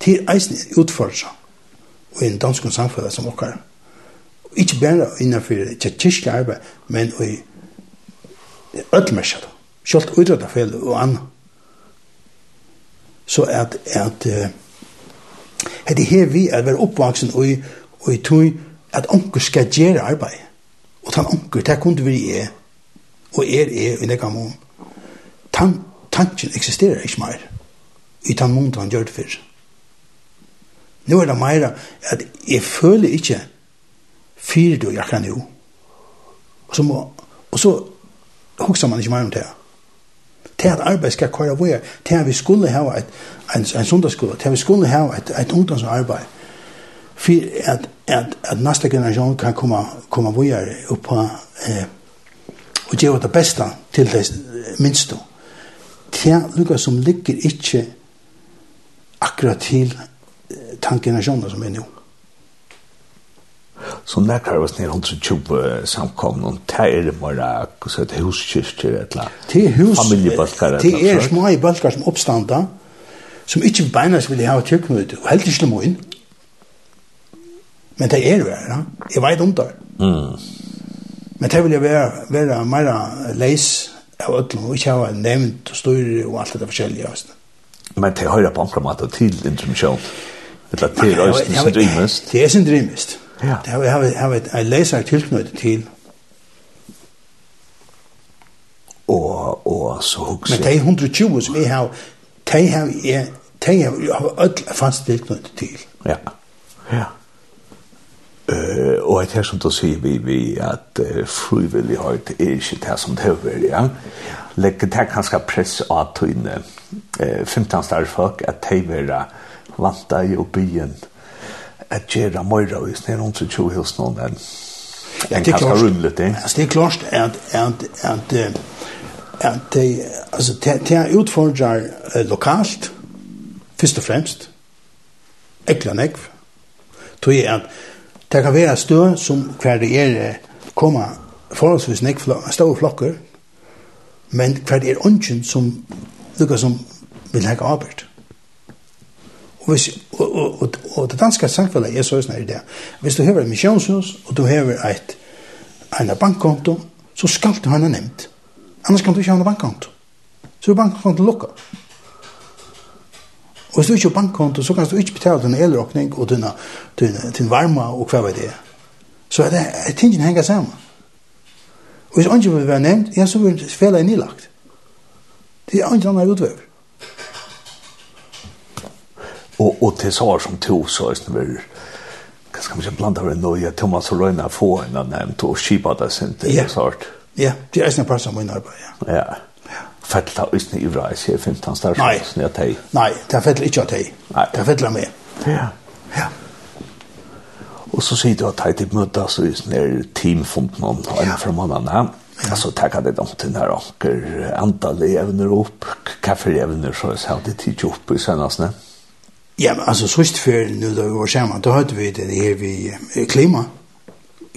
S2: til eisen utførelse og en dansk samfunn som okkar. Ikke bare innenfor kyrkje arbeid, men i ødelmerset, selv utrettet og annet. Så at, at at det her vi er være oppvaksen og i tog at onker skal gjøre arbeid. Og tan onker, det kunne vi er og er er i nekka mån. Tan tanken eksisterer ikke mer i den mån han gjør det før. Nå er det mer at jeg føler ikke fyrer du jakka nå. Og så, må, og så hokser man ikke mer om det. Det at arbeid skal køre vår, det at vi skulle ha et, en, en sundagsskole, det at vi skulle ha et, et ungdomsarbeid, for at, at, at neste generasjon kan komme, komme vår opp på eh, og gjøre det beste til det minste. Det er noe som ligger ikke akkurat til tankenasjoner som er nå.
S1: Så nekkar var snir 120 samkomne, og det er det bare så huskyrkjer, et eller
S2: det hus,
S1: familiebalkar.
S2: Det er små i balkar som oppstanda, som ikke beinas vil ha tjøkmøte, og heldig ikke må inn. Men det er det, ja. Jeg vet om det.
S1: Mm.
S2: Men det vil jeg være, være mer leis av ødelen, og ikke ha nevnt og styrer og alt det forskjellige.
S1: Men det høyre på andre måte til intermisjon. Det er til øysten som drivmest.
S2: Det er sin drivmest.
S1: Ja.
S2: Det har vi har vi en leser tilknyttet til.
S1: Og, og så hukse.
S2: Men
S1: det
S2: er 120 som vi har, de har jeg, de har ødlen fast tilknyttet til.
S1: Ja, ja. Eh och att här som du sier vi vi at uh, att frivillighet er ikke det som det er, ja. Lägger det kanskje press av tøyne uh, 15 stars folk att ta vara vanta i og byen at gjøre mer i snön runt så tjuv hos noen enn
S2: Ja,
S1: tycker
S2: det är
S1: rumligt det.
S2: Alltså det är klart att att att att det alltså det utfordrar lokalt först och främst. Eklanekv. Tog är att Det kan være stø som hver det er komma forholdsvis nek stå flokker, men hver det er ungen som lukker som vil hekka arbeid. Og, hvis, og, og, og, og det danske samfunnet er så snart i det. Hvis du hever et misjonshus, og du hever et en bankkonto, så skal du ha en nevnt. Annars kan du ikke ha en bankkonto. Så er bankkonto lukka. Og hvis du ikke har bankkonto, så kan du ikke betale din elråkning og din, din, din varma og hva var det. Så er det er tingene henger sammen. Og hvis ikke vil være nevnt, ja, så vil fela er nilagt. Det er ikke annet utvever.
S1: Og, og til svar som to, så er det vel, hva skal man ikke blanda over noe, Thomas og Røyna få en av nevnt, og skipa det sin til,
S2: ja. Ja, det er en par av min arbeid, ja.
S1: Ja fettla ysni i jeg sier
S2: finnes
S1: han større Nei,
S2: nei, det er fettla ikke av tei.
S1: Nei.
S2: Det er fettla meg.
S1: Ja.
S2: Ja.
S1: Og så sier du at tei til møtta, så er det teamfunden om en fra mannen her. Ja. Alltså tacka det dem til när åker antall evner upp, kaffeevner så så det tid opp i senaste.
S2: Ja, men alltså sist för nu vi var sammen, da hørte vi det her vi klima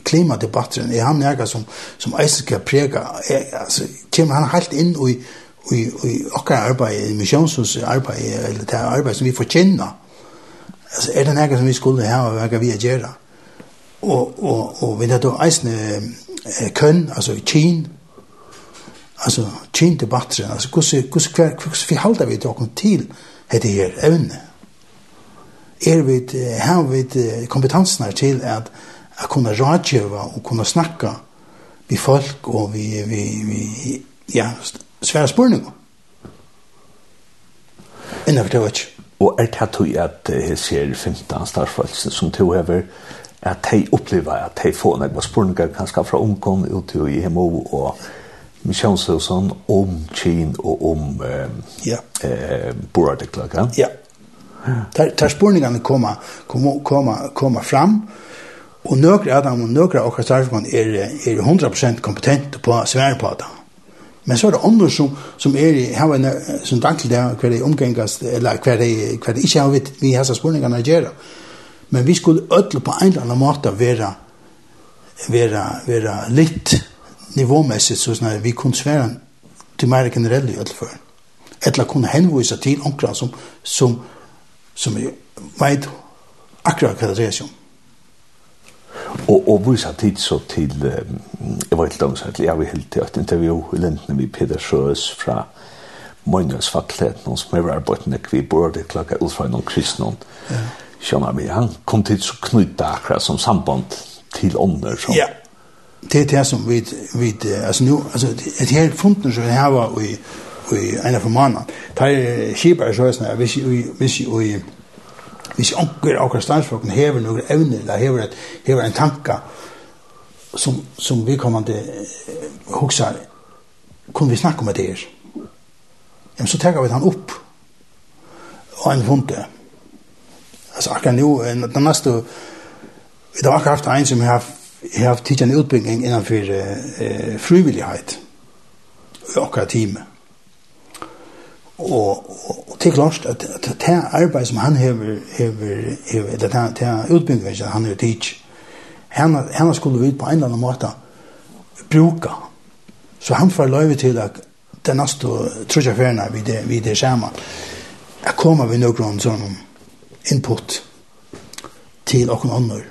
S2: klimatdebatten er han några som som eisen skal prega, er, altså, kommer han helt inn i i, i okkar arbeid, i misjonshus arbeid, eller det arbeid som vi får kjenne. Altså, er det noe som vi skulle ha, og hva vi gjør? Og, og, og vi har da eisne eh, kønn, altså kyn, altså kjinn debatter, altså hvordan, hvordan, hvordan, hvordan forholder vi til til dette her evne? Er vi, har vi kompetansen her til at, at kunne rådgjøre og kunne snakke vi folk og vi, vi, vi ja, svære spurninger. Innan det var ikke.
S1: Og er det at du at jeg ser 15 starfalsen som du hever, at de opplever at de får noen spørninger kanskje fra ungdom ut til IMO og misjonshusen om Kien og om eh,
S2: ja.
S1: eh, Boradeklag.
S2: Ja. Der, der spurningene kommer, kommer, kommer, kommer fram, og nøkere av dem og nøkere av akkurat starfalsen er, er 100% kompetent på svære på dem. Men så er det andre som, som er har en som dankel der, hver de omgengast, eller hver de, hver de ikke har vidt vi har så spurningene å gjøre. Men vi skulle ødel på en eller annen måte være, være, være litt nivåmessigt, så sånn at vi kunne svære til mer generelle i ødelføren. Eller kunne henvise til omkring som, som, som vet akkurat hva det dreier er som.
S1: Og, og vi sa tid så til, jeg var helt langt, jeg var helt til et intervju i Lindene med Peter Sjøs fra Møgnøs fattlet, noen som har arbeidt nek vi burde klokka ut fra noen kristne. Ja. Sjøna vi, han kom til så knyta akkurat som samband til ånder. Som...
S2: Ja, det er det som vi, vi altså nu, altså, et helt funden som vi har i, i en av formannen, det er kjipere sjøsene, hvis vi, hvis vi, hvis onker av krastansfolken hever noen evner, eller hever, et, hever en tanke som, som vi kommer til kommande hoksar, kunne vi snakke om det her? Men så tar vi han opp og en funte. Altså akkurat nå, den neste, vi har akkurat haft en som har Jeg har haft tidligere en utbygging innenfor eh, frivillighet i akkurat teamet og, og, og til klart at det arbeid som han hever, hever, hever eller det er utbygget han hever tids, henne skulle vi på en eller annen måte bruka. Så han får løyve til at den neste trutja ferna vi det, vi det samme, jeg kommer vi noen sånn input til åkken ånder.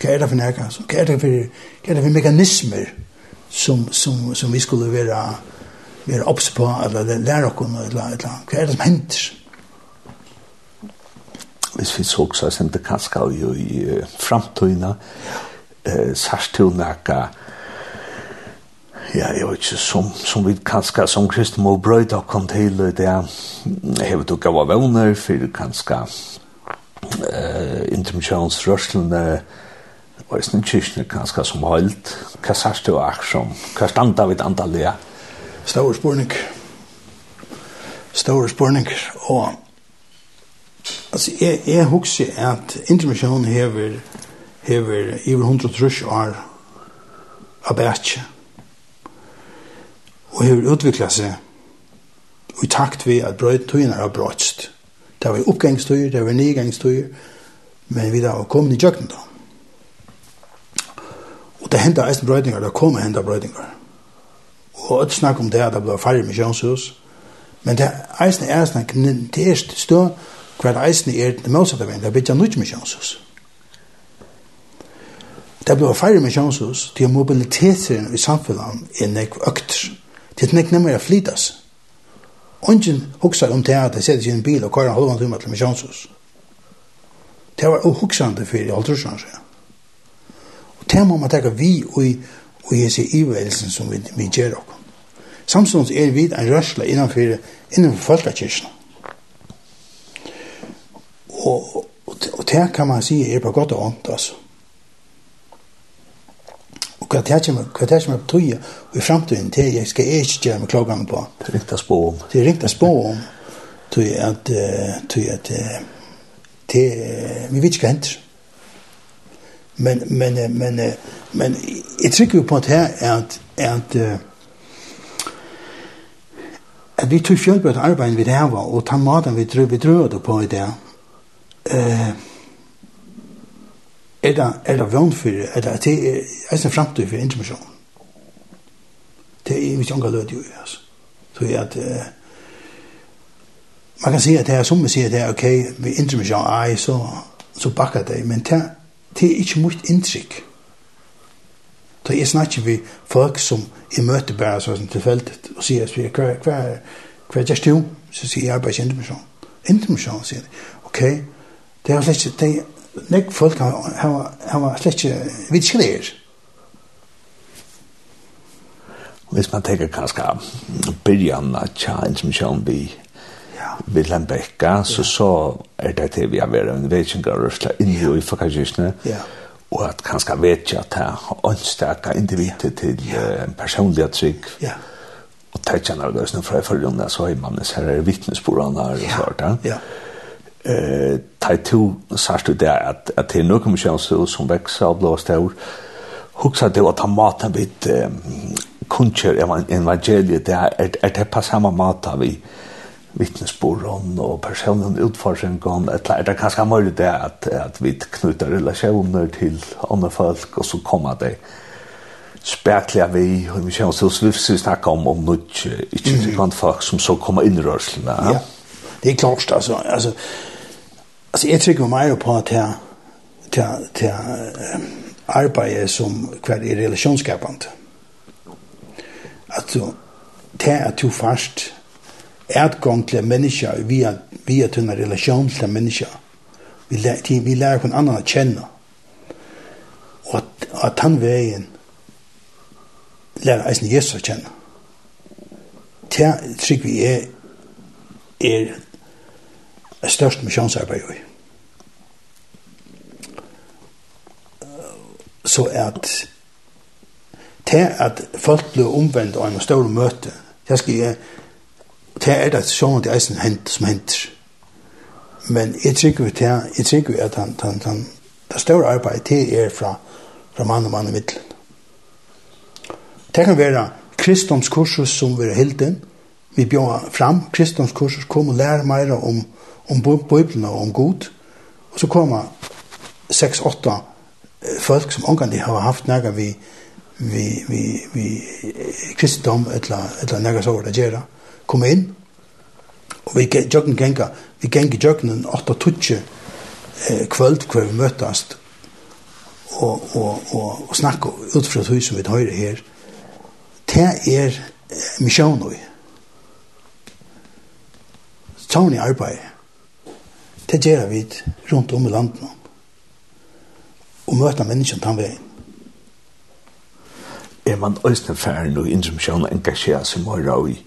S2: Hva er det for nækka? Hva er det for, hva er det for mekanismer som, som, som vi skulle være være opps på, eller lære okken, eller, eller hva er det som henter?
S1: Hvis vi så også, som det kanskje er jo i framtøyene, eh, sørst til nækka, ja, jeg vet ikke, som, som vi kanskje, som kristne må brøyde og kom til, det er, jeg vet ikke hva vevner, for kanskje, eh, intermisjonsrørslene, og jeg synes ikke kanskje som holdt, hva sørst til å akkurat, hva standa vidt antallet,
S2: Stor spurning. Stor spurning. Og altså, jeg, jeg husker at intermisjonen hever hever iver hundra trus år av bætje og hever utviklet seg i takt vi at brøyt tøyene har brøtst. det var oppgangstøyer, det var nedgangstøyer men vi da var kommet i jøkken da og det hendte eisen brøytingar, det kom hendte brøytingar og et snakk om det at det ble færre misjonshus. Men det eisne er snakk, det er stå hver eisne er det motsatte veien, det er bytja nytt misjonshus. Det ble færre misjonshus, det er mobiliteten i samfunnet er nek økt. Det er nek nemmer å flytas. Ongen hoksar om det at jeg setter sin bil og kører en halvann timme til misjonshus. Det var uhoksande for i halvtrusjene, sier jeg. Og det må man tenke vi og i Og jeg hese ivelsen som vi, vi gjør okkur. Samstånd er vid en rørsla innanfor, innanfor folkekirken. Og, og, og det kan man si er på godt og vondt, altså. Og hva det kommer, hva det kommer på tøye, og i fremtiden, det jeg skal jeg ikke gjøre med klagene på.
S1: Det er riktig å spå om.
S2: Det er riktig å spå om, tøy at, tøy at, det, vi vet ikke hva henter. Men, men, men, men, men, jeg trykker jo på at her er at, er at, at vi tog sjølvbøtt arbeid vi det var, og ta maten vi drøy vi drøy det på i det, eh, er det, er det vannfyr, er det, det er, er det fremtid for intermisjon. Det er ikke unga lød jo, altså. Så er at, eh, man kan si at det er, som vi sier, det er ok, vi intermisjon, ei, så, så bakker det, men det, det er ikke mye inntrykk. Da jeg snakker vi folk som jeg møter bare sånn tilfeldig og sier, at hva, hva, hva gjør du? Så sier jeg arbeids intermisjon. Intermisjon, sier de. Ok, det er slett ikke, det er nek folk har har slett ikke vi vidskriver.
S1: Hvis man tenker kanskje byrjan av tja intermisjon vi
S2: Ja.
S1: vi Lembekka, så så er det til vi har vært en vetsjengar og slett inni og i fakkakirkene.
S2: Ja
S1: og at kanskje vet jeg at jeg ønsker individet til uh, en personlig trygg.
S2: Ja.
S1: Og det kjenner jeg løsene fra i forrige så har man disse her vittnesbordene her og sånt.
S2: Ja.
S1: Eh, det to sørst du det at, at det er noen kommisjonshus som vekser og blå stør. Huksa det å ta maten vidt um, kunnskjør evangeliet, det er, er det på samme maten vi vittnesborren og personen utforskningen, eller er det kanskje mulig det at, at vi knyter relasjoner til andre folk, og så kommer det spekler vi, og vi kjenner oss, vi snakker om, om noe, ikke mm. blant folk som så kommer inn i rørslene.
S2: Ja, det er klart, altså, altså, altså jeg trykker meg på at jeg, til, til uh, arbeidet som hver er relasjonsskapende. At du, til at du først, adgång till människa via, via till en relation till människa. Vi, lär, vi lär en annan att känna. Och att, att han vägen lär eisen Jesus att känna. Det trygg vi är er størst misjonsarbeid i. Så at til at folk blir omvendt av en stor møte, det skal jeg det er det sånn sjående eisen hent som henter. Men jeg tror ut det, jeg trykker at han, han, han, det større arbeidet det er fra, fra mann og mann i middelen. Det kan være kristendomskursus som vi er hilden, vi bjør fram kristendomskursus, kom og lære mer om, om Bibelen og om Gud, og så kommer 6-8 folk som omgang de har haft nægge vi, vi, vi, vi kristendom, eller, eller nægge så over det gjerne, kom inn, og vi jøkken genga, vi genga jøkken 8-20 eh, kvöld hver vi møtast og, og, og, og snakka ut fra hus som vi høyre her, det er eh, misjonoi. Tån i arbeid, det gjør vi rundt om i landet og møter menneskene den veien.
S1: Er man øyne ferdig og innsomsjøn engasjerer seg mer i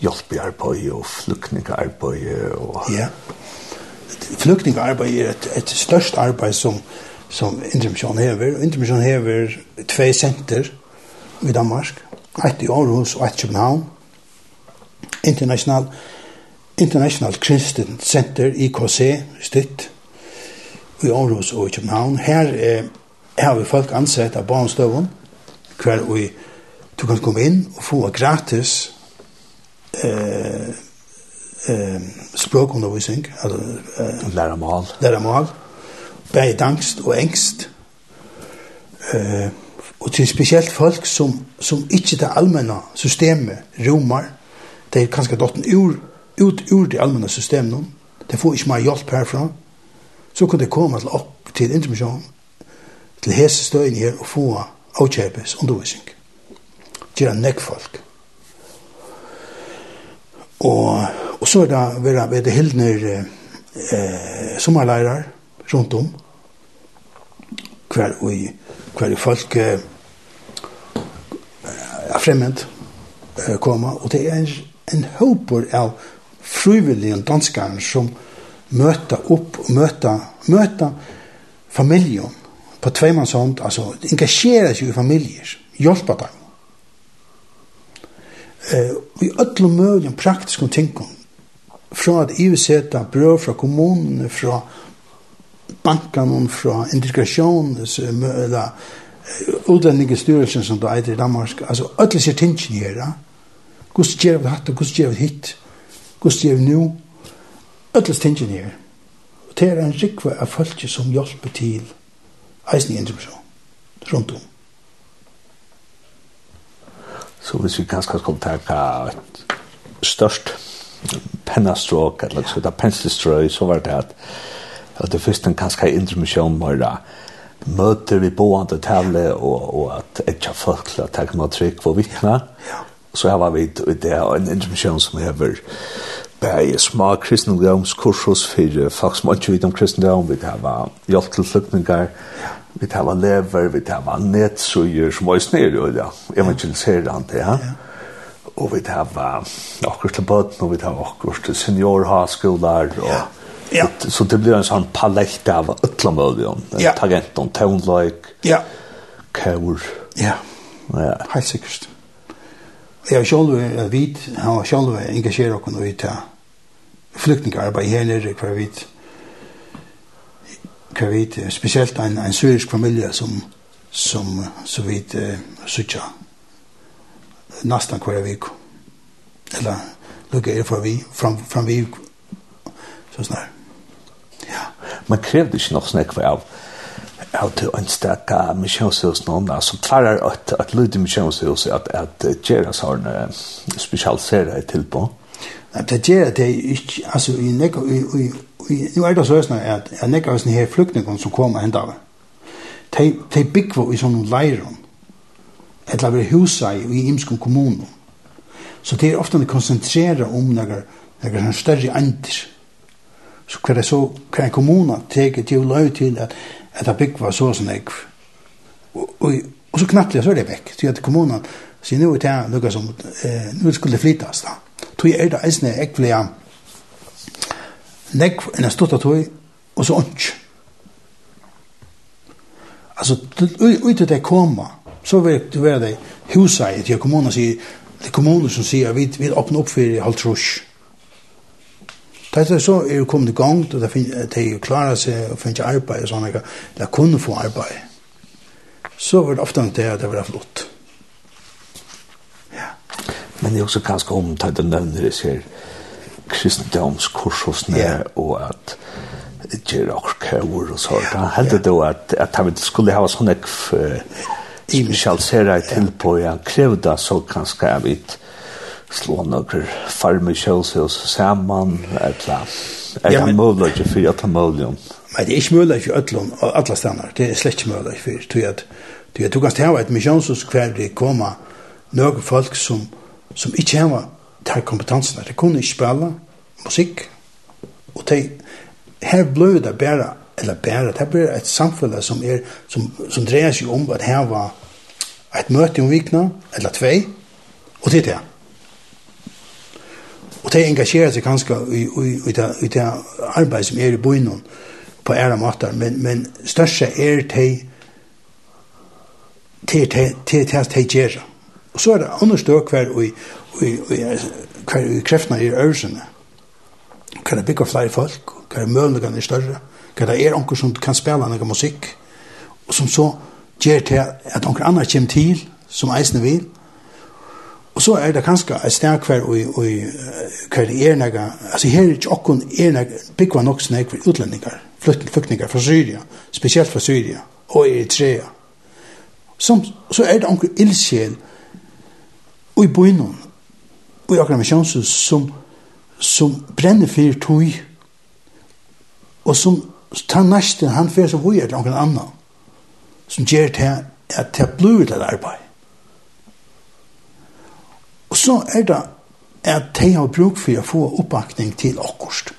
S1: hjelpearbeid og flyktningarbeid. Og...
S2: Ja, flyktningarbeid er et, et størst arbeid som, som Intermission hever. Intermission hever tve senter i Danmark, et i Aarhus og et i København. International, International Christian Center, IKC, stytt, i Aarhus og i København. Her eh, har vi folk ansett av barnstøven, hver vi Du kan komme inn og få gratis eh, eh, språkundervisning, altså eh,
S1: læra mal.
S2: Læra mal. Bæði dangst og engst. Eh, og til spesielt folk som, som ikke det allmänna systemet romar, det er kanskje dotten ur, ut ur det allmänna systemet, det får ikke mer hjelp herfra, så kan det komme til opp til intermission til hese støyen her og få avkjøpes undervisning. Gjøre nekk folk. Og, og så er det vera ved det hildner eh, sommerleirar rundt om. Hver i hver i folk eh, er fremmed eh, koma. Og det er en, en håper av frivillige danskere som møter opp og møter, møter familien på tveimanshånd, altså engasjerer seg i familier, hjelper dem eh, vi öllum möjligen praktiskum tinkum fra at ivseta brød fra kommunene, fra bankan fra integrasjon, eller utlendingestyrelsen som det eitir i Danmark, altså ödlig ser tingene her, gos gjer vi hatt, gos gjer vi hitt, gos gjer vi nu, ödlig tingene her. Og det er en rikva av folk som hjelper til eisen i integrasjon, rundt om.
S1: Så hvis vi kanskje skulle ta et størst pennastråk, eller så det penselstrøy, så var det at, at det første ganske intermisjon var det møter vi boende tale og, og at ikke folk til å ta med trykk for vittne. Så her var vi i det en intermisjon som hever bæði smá kristendómskursus fyrir folk som ikke vet om kristendom. Vi har hjelp til flyktingar, vi har lever, vi har nettsøyer som er snir, og ja, evangeliserande, ja. Og vi har okkur til bøtten, og vi har okkur til seniorhaskolar, og
S2: ja. Ja.
S1: Så det blir en sånn palett av ötla.
S2: Ja.
S1: Tagenten, tonelike.
S2: ja.
S1: kaur.
S2: Ja, helt sikkert. Jeg sjálv er vidt, han var sjálv engasjer okkur i ta flyktningarbeid her nere hver vidt hver vidt, spesielt en, en syrisk familie som som så vidt uh, sutja nesten hver vik eller lukker er for vi fram, fram vi så snar Ja,
S1: man krevde ikke nok snakk for av av til ønstaka misjonshus noen, altså klarer at, at lydig misjonshus at, at gjøre sånne spesialisere tilbå?
S2: Nei, det gjør det ikke, altså i nekka, i, i, nu er det sånn at jeg nekka er sånne her flyktningene som kommer hent av. De, de bygger i sånne leiron, eller ved husa i, i imskom kommunen. Så det er ofte å konsentrere om nekka, nekka sånne større ender. Så hver er så, hver en kommune teker til å løy til at at det bygg var så sånn jeg. Og, og, og så knattelig, så er det vekk. Så jeg til kommunen sier nå er det noe som eh, nå skulle flytas da. Tog er det eisne jeg ble nekk enn jeg stått av tog og så ånds. Altså, ut til det koma, så vil det være det huset til kommunen sier, det kommunen som sier, vi, vi åpner opp for halvtrusj. Da så er det kommet i gang, og da de klare seg og finner arbeid og sånne, eller kunne få arbeid. Så var det ofte det at det var flott. Ja.
S1: Men det er også ganske omtatt å nevne det her kristendomskursene
S2: ja.
S1: og at gjør orkhøver og sånt. Han heldig det at, at han skulle ha sånne uh, spesialisere på, ja, krevde så ganske av et slå noen farme kjølshus sammen, eller er det mulig ikke for at det er mulig?
S2: Nei, det er ikke mulig for alle stener, det er slett ikke mulig for, tror jeg, tror jeg, du kan stave et misjonshus hver det kommer noen folk som, som ikke har de kompetansen, de kunne ikke spille musikk, og de, her ble det bare, eller bare, det ble et samfunn som, er, som, som dreier seg om at her var et møte om vikna, eller tvei, og det er det. Og de engasjerer seg kanskje i, i, i, det, i det arbeid som er i bøynen på ære måter, men, men største er de til til til til til gjøre. Og så er det andre støk hver og hver i kreftene i øresene. Hva er bygger flere folk, Hva er mølningene er større, hver er onker som kan spille noe musikk, og som så gjør til at onker andre kommer til, som eisene vil, så er det kanskje et sted hver og og hver det er nega, altså her er ikke okkon er nega, byggva nok snakk for utlendingar, flyktningar fra Syria, spesielt fra Syria og Eritrea. Som, så er det onker ildsjel og i bøynum og i akkurat misjonshus som, som brenner fyrir tog og som tar næsten han fyrir så er til onker annan som gjør til at det blir til arbeid så er det at de har bruk for å få oppbakning til akkurat.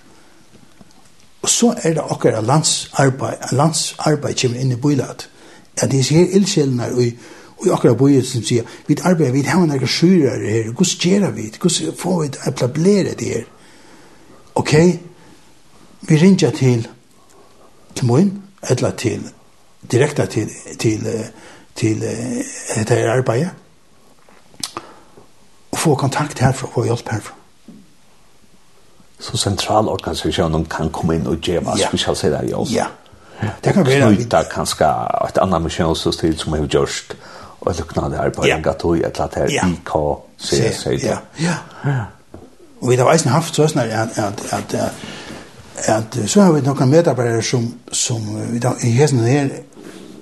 S2: Og så er det akkurat landsarbeid, landsarbeid kommer inn i bøylet. At de ser ildsjelene og, og akkurat bøylet som sier, vi arbeider, vi har noen skyrere her, hvordan gjør vi det, hvordan får vi etablere det her. Ok, vi ringer til, til Moen, eller til, direkte til, til, til, til, til, til arbeidet, få kontakt herfra og få hjelp herfra.
S1: Så sentralorganisationen kan komme in och ge
S2: vad
S1: vi ska säga där.
S2: Ja. Det kan være.
S1: Knyta kanskje et annet misjonsstil som har gjort og det kan
S2: det
S1: här på en gatoi eller annet
S2: här
S1: IK se se
S2: Ja. Ja. Og vi har eisen haft så snart at, at, at, at så har vi noen medarbeidere som som vi då i hästen här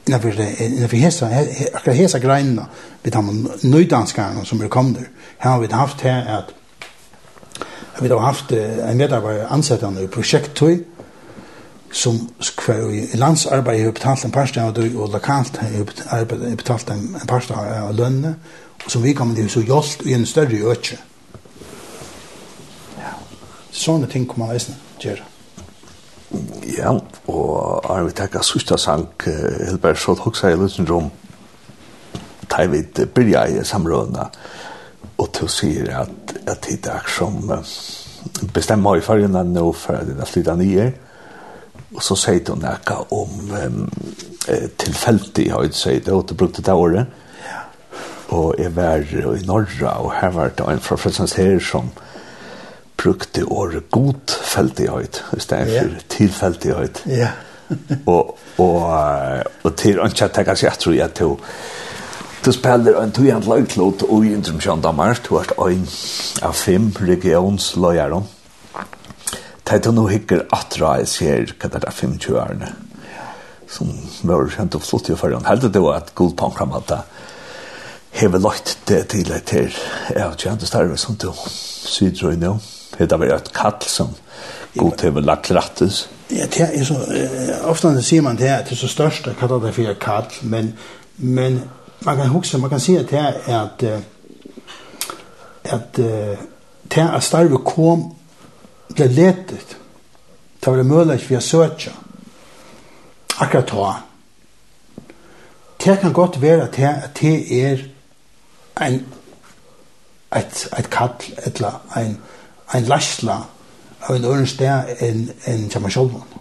S2: innenfor, innenfor hesa, akkurat hesa greinene, vi tar med nøydanskarne som er kommet der, her har vi haft her at vi har haft en medarbeider ansettende i prosjekttøy, som kvar i landsarbeid har betalt en parste av det, og lokalt har betalt en, en parste av lønne, og som vi kommer til så gjaldt i en større økje. Ja. Sånne ting kommer man eisne gjøre.
S1: Ja, og har vi tekka sista sang, Hilbert, så hoksa jeg lusen rom, tar vi et byrja i samrøvna, og til sier at, at det er som bestemmer i fargen nå for at det er flytta nye, og så sier du nekka om um, jeg sier det, og du brukte det året, og jeg var i Norra, og her var det en fra Frelsens her som brukte året godfeldighet i stedet
S2: yeah.
S1: for tilfeldighet.
S2: Ja.
S1: Yeah. og, og, og til han jeg tenker seg etter at du Du spiller en tujant lagklot og i Intrumsjøen Danmark, du har en av fem regionsløyere. Det er noe hikker atra jeg ser hva det er 25 årene. Som var kjent og flott i forhånd. Helt det var et god tanken at jeg har lagt det til et til. Ja, kjent det som du syder og. Det har vært et kall som god till lagt rattes.
S2: Ja, det är så ofta ser man det här till så största kallar det for kall, men men man kan huske, man kan se at det här är att att det at starve kom ble letet. Det var det mulig vi å søke Akkurat då. Det kan godt være at det er en, et, et kall, eller en, en lasla av en øren sted enn en som er sjolvån.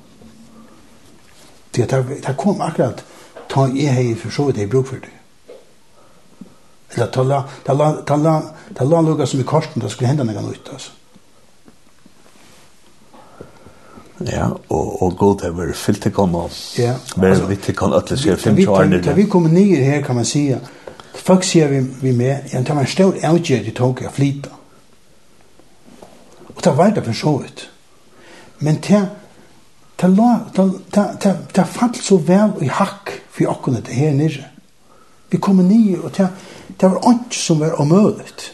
S2: Det, det kom akkurat ta jeg hei for så vidt jeg bruk for det. Eller tala, tala, tala, tala lukka som i korsen, det skulle hende noe nytt, altså.
S1: Ja, og, og god er vi fyllt til komme.
S2: Ja.
S1: Men vi til kan det
S2: se
S1: fem tjårene.
S2: Da vi kommer nye her, kan man sige, folk sier vi, vi med, ja, det var en stor avgjør de tog å flytte. Mm Og det var det for så vidt. Men det, det, det, det, det, det falt så vel i hakk for åkken det her nere. Vi kom nye, og det, det var ikke som var omøyligt.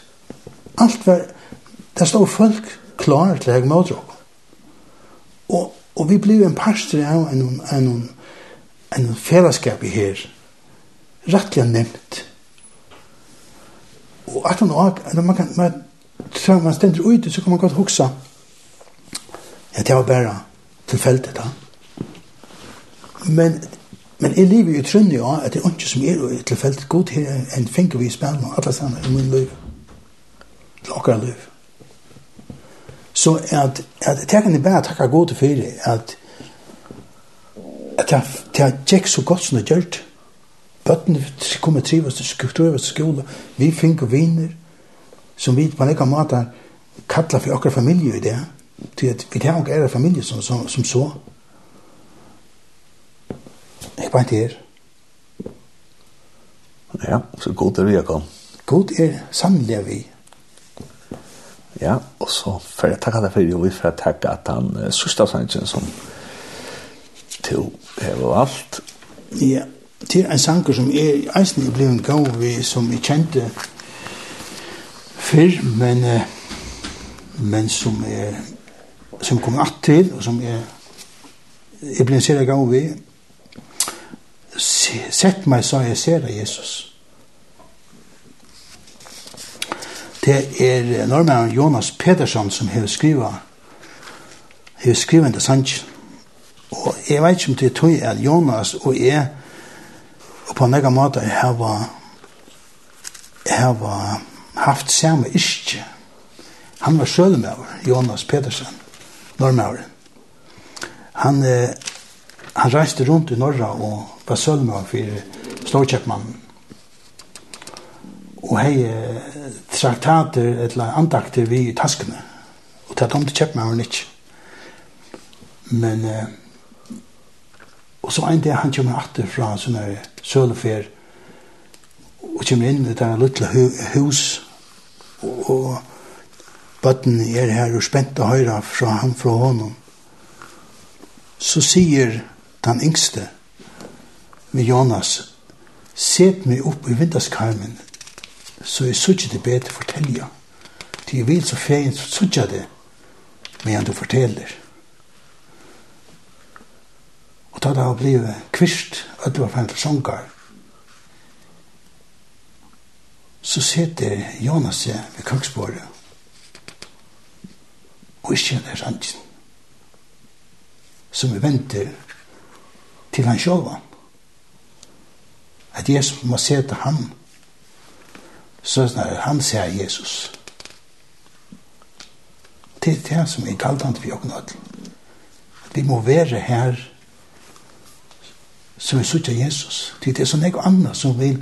S2: Alt var, det stod folk klar til å ha møtråk. Og, og vi blev en parster av en, en, en, en fellesskap i her, rettelig nevnt. Og at han og, man kan, man, så man ständer ute så kan man godt huxa. Ja, det var bare tilfeldig da. Men men jeg lever jo trunnig ja at det er ikke som er tilfeldig god her, en finker vi spelar och alle sammen i min liv. Til Lockar liv. Så at, at det kan det bara tacka god til fyrir, at at det jag check så godt som det gjør det. Bøttene kommer trivast til skolen, vi finner viner, som vi på nekka måte kallar for okra familie i det, til at vi tar okra familie som, som, som så. Jeg bare ikke her.
S1: Ja, så god er vi, Jakob.
S2: God er sannelig vi.
S1: Ja, og så får jeg takker deg for det, og vi får jeg at han uh, sørste sannsyn som til hever alt.
S2: Ja, til en sanger som er eisen i blevet gav vi, som vi kjente, fyrr, men, men som er som kom att til og som er är blev så gang vi sett meg så jeg ser det Jesus. Det er norrmannen Jonas Petersson som har skrivet har skrivet det sant. Og jeg vet ikke om det tog at Jonas og jeg og på en egen måte har har haft samme iske. Han var sølmauer, Jonas Pedersen, normauren. Han, eh, han reiste rundt i Norra og var sølmauer for Storkjøpmannen. Og hei eh, traktater eller andakter vi i taskene. Og tatt om til kjøpmauren ikke. Men eh, og så en dag han kommer atter fra sånne sølefer og kommer inn i det der lille hus og, og bøtten er her og spent å høre fra han fra honom. Så sier den yngste med Jonas, set meg opp i vindaskarmen, så jeg suttet det bedre fortelja. Til jeg vil så feien suttet det, men du forteller. Og da det har blivet kvist, at du har fannet sångar, så sitter Jonas ved køksbordet. Og ikke kjenner sannsyn som vi venter til han sjåvan at Jesus må se til ham. Så snar han ser Jesus. Det er det som er kaldant vi åkne til. Vi må være her som vi sutja Jesus. Det er sånn ego anna som vil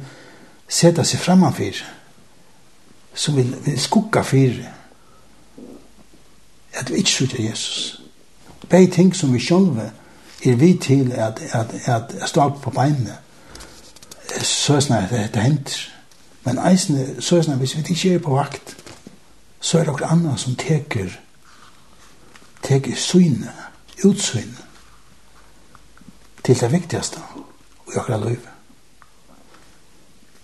S2: seta seg framanfyr, som vil, vil skugga fyr, at vi ikke sutja Jesus. Bei ting som vi sjolve er vi til at, at, at, at stå på beinene, så er snart at det henter. Men eisene, så er snart, hvis vi ikke er på vakt, så er det noe annet som teker, teker syne, utsyne, til det viktigaste i akkurat livet.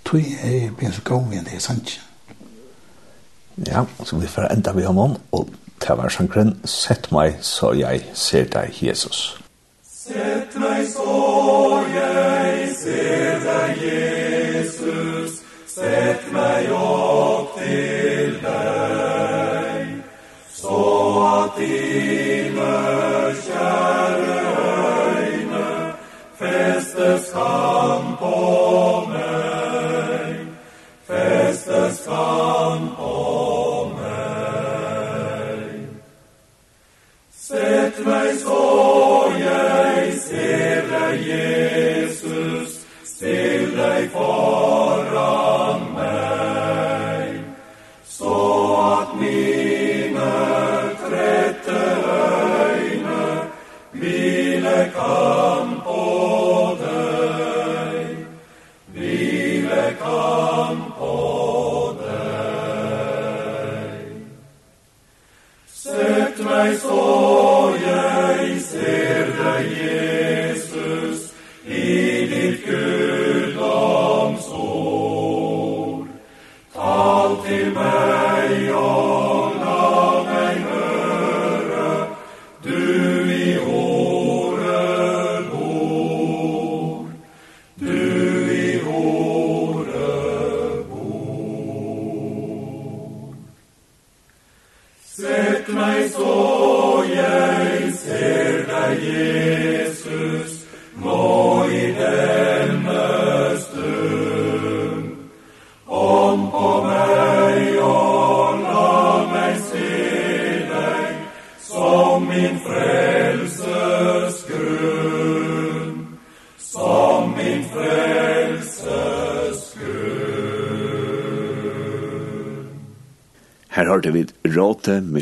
S2: Tui er jeg så god igjen det er sant.
S1: Ja, så vi får enda vi om om, og til var sjankren, sett meg så jeg ser deg, Jesus.
S4: Sett meg så jeg ser deg, Jesus, sett meg opp.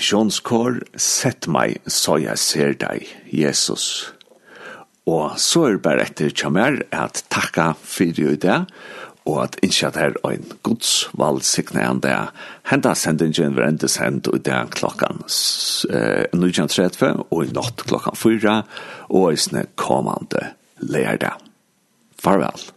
S1: misjonskår, sett meg så jeg ser deg, Jesus. Og så er det bare etter kjammer at takka fyrir i det, og at innskja er en gods valgsignende henda sendingen var enda sendt i det klokkan eh, 19.30 og i natt klokkan 4 og i sne kommande lærdag. Farvel.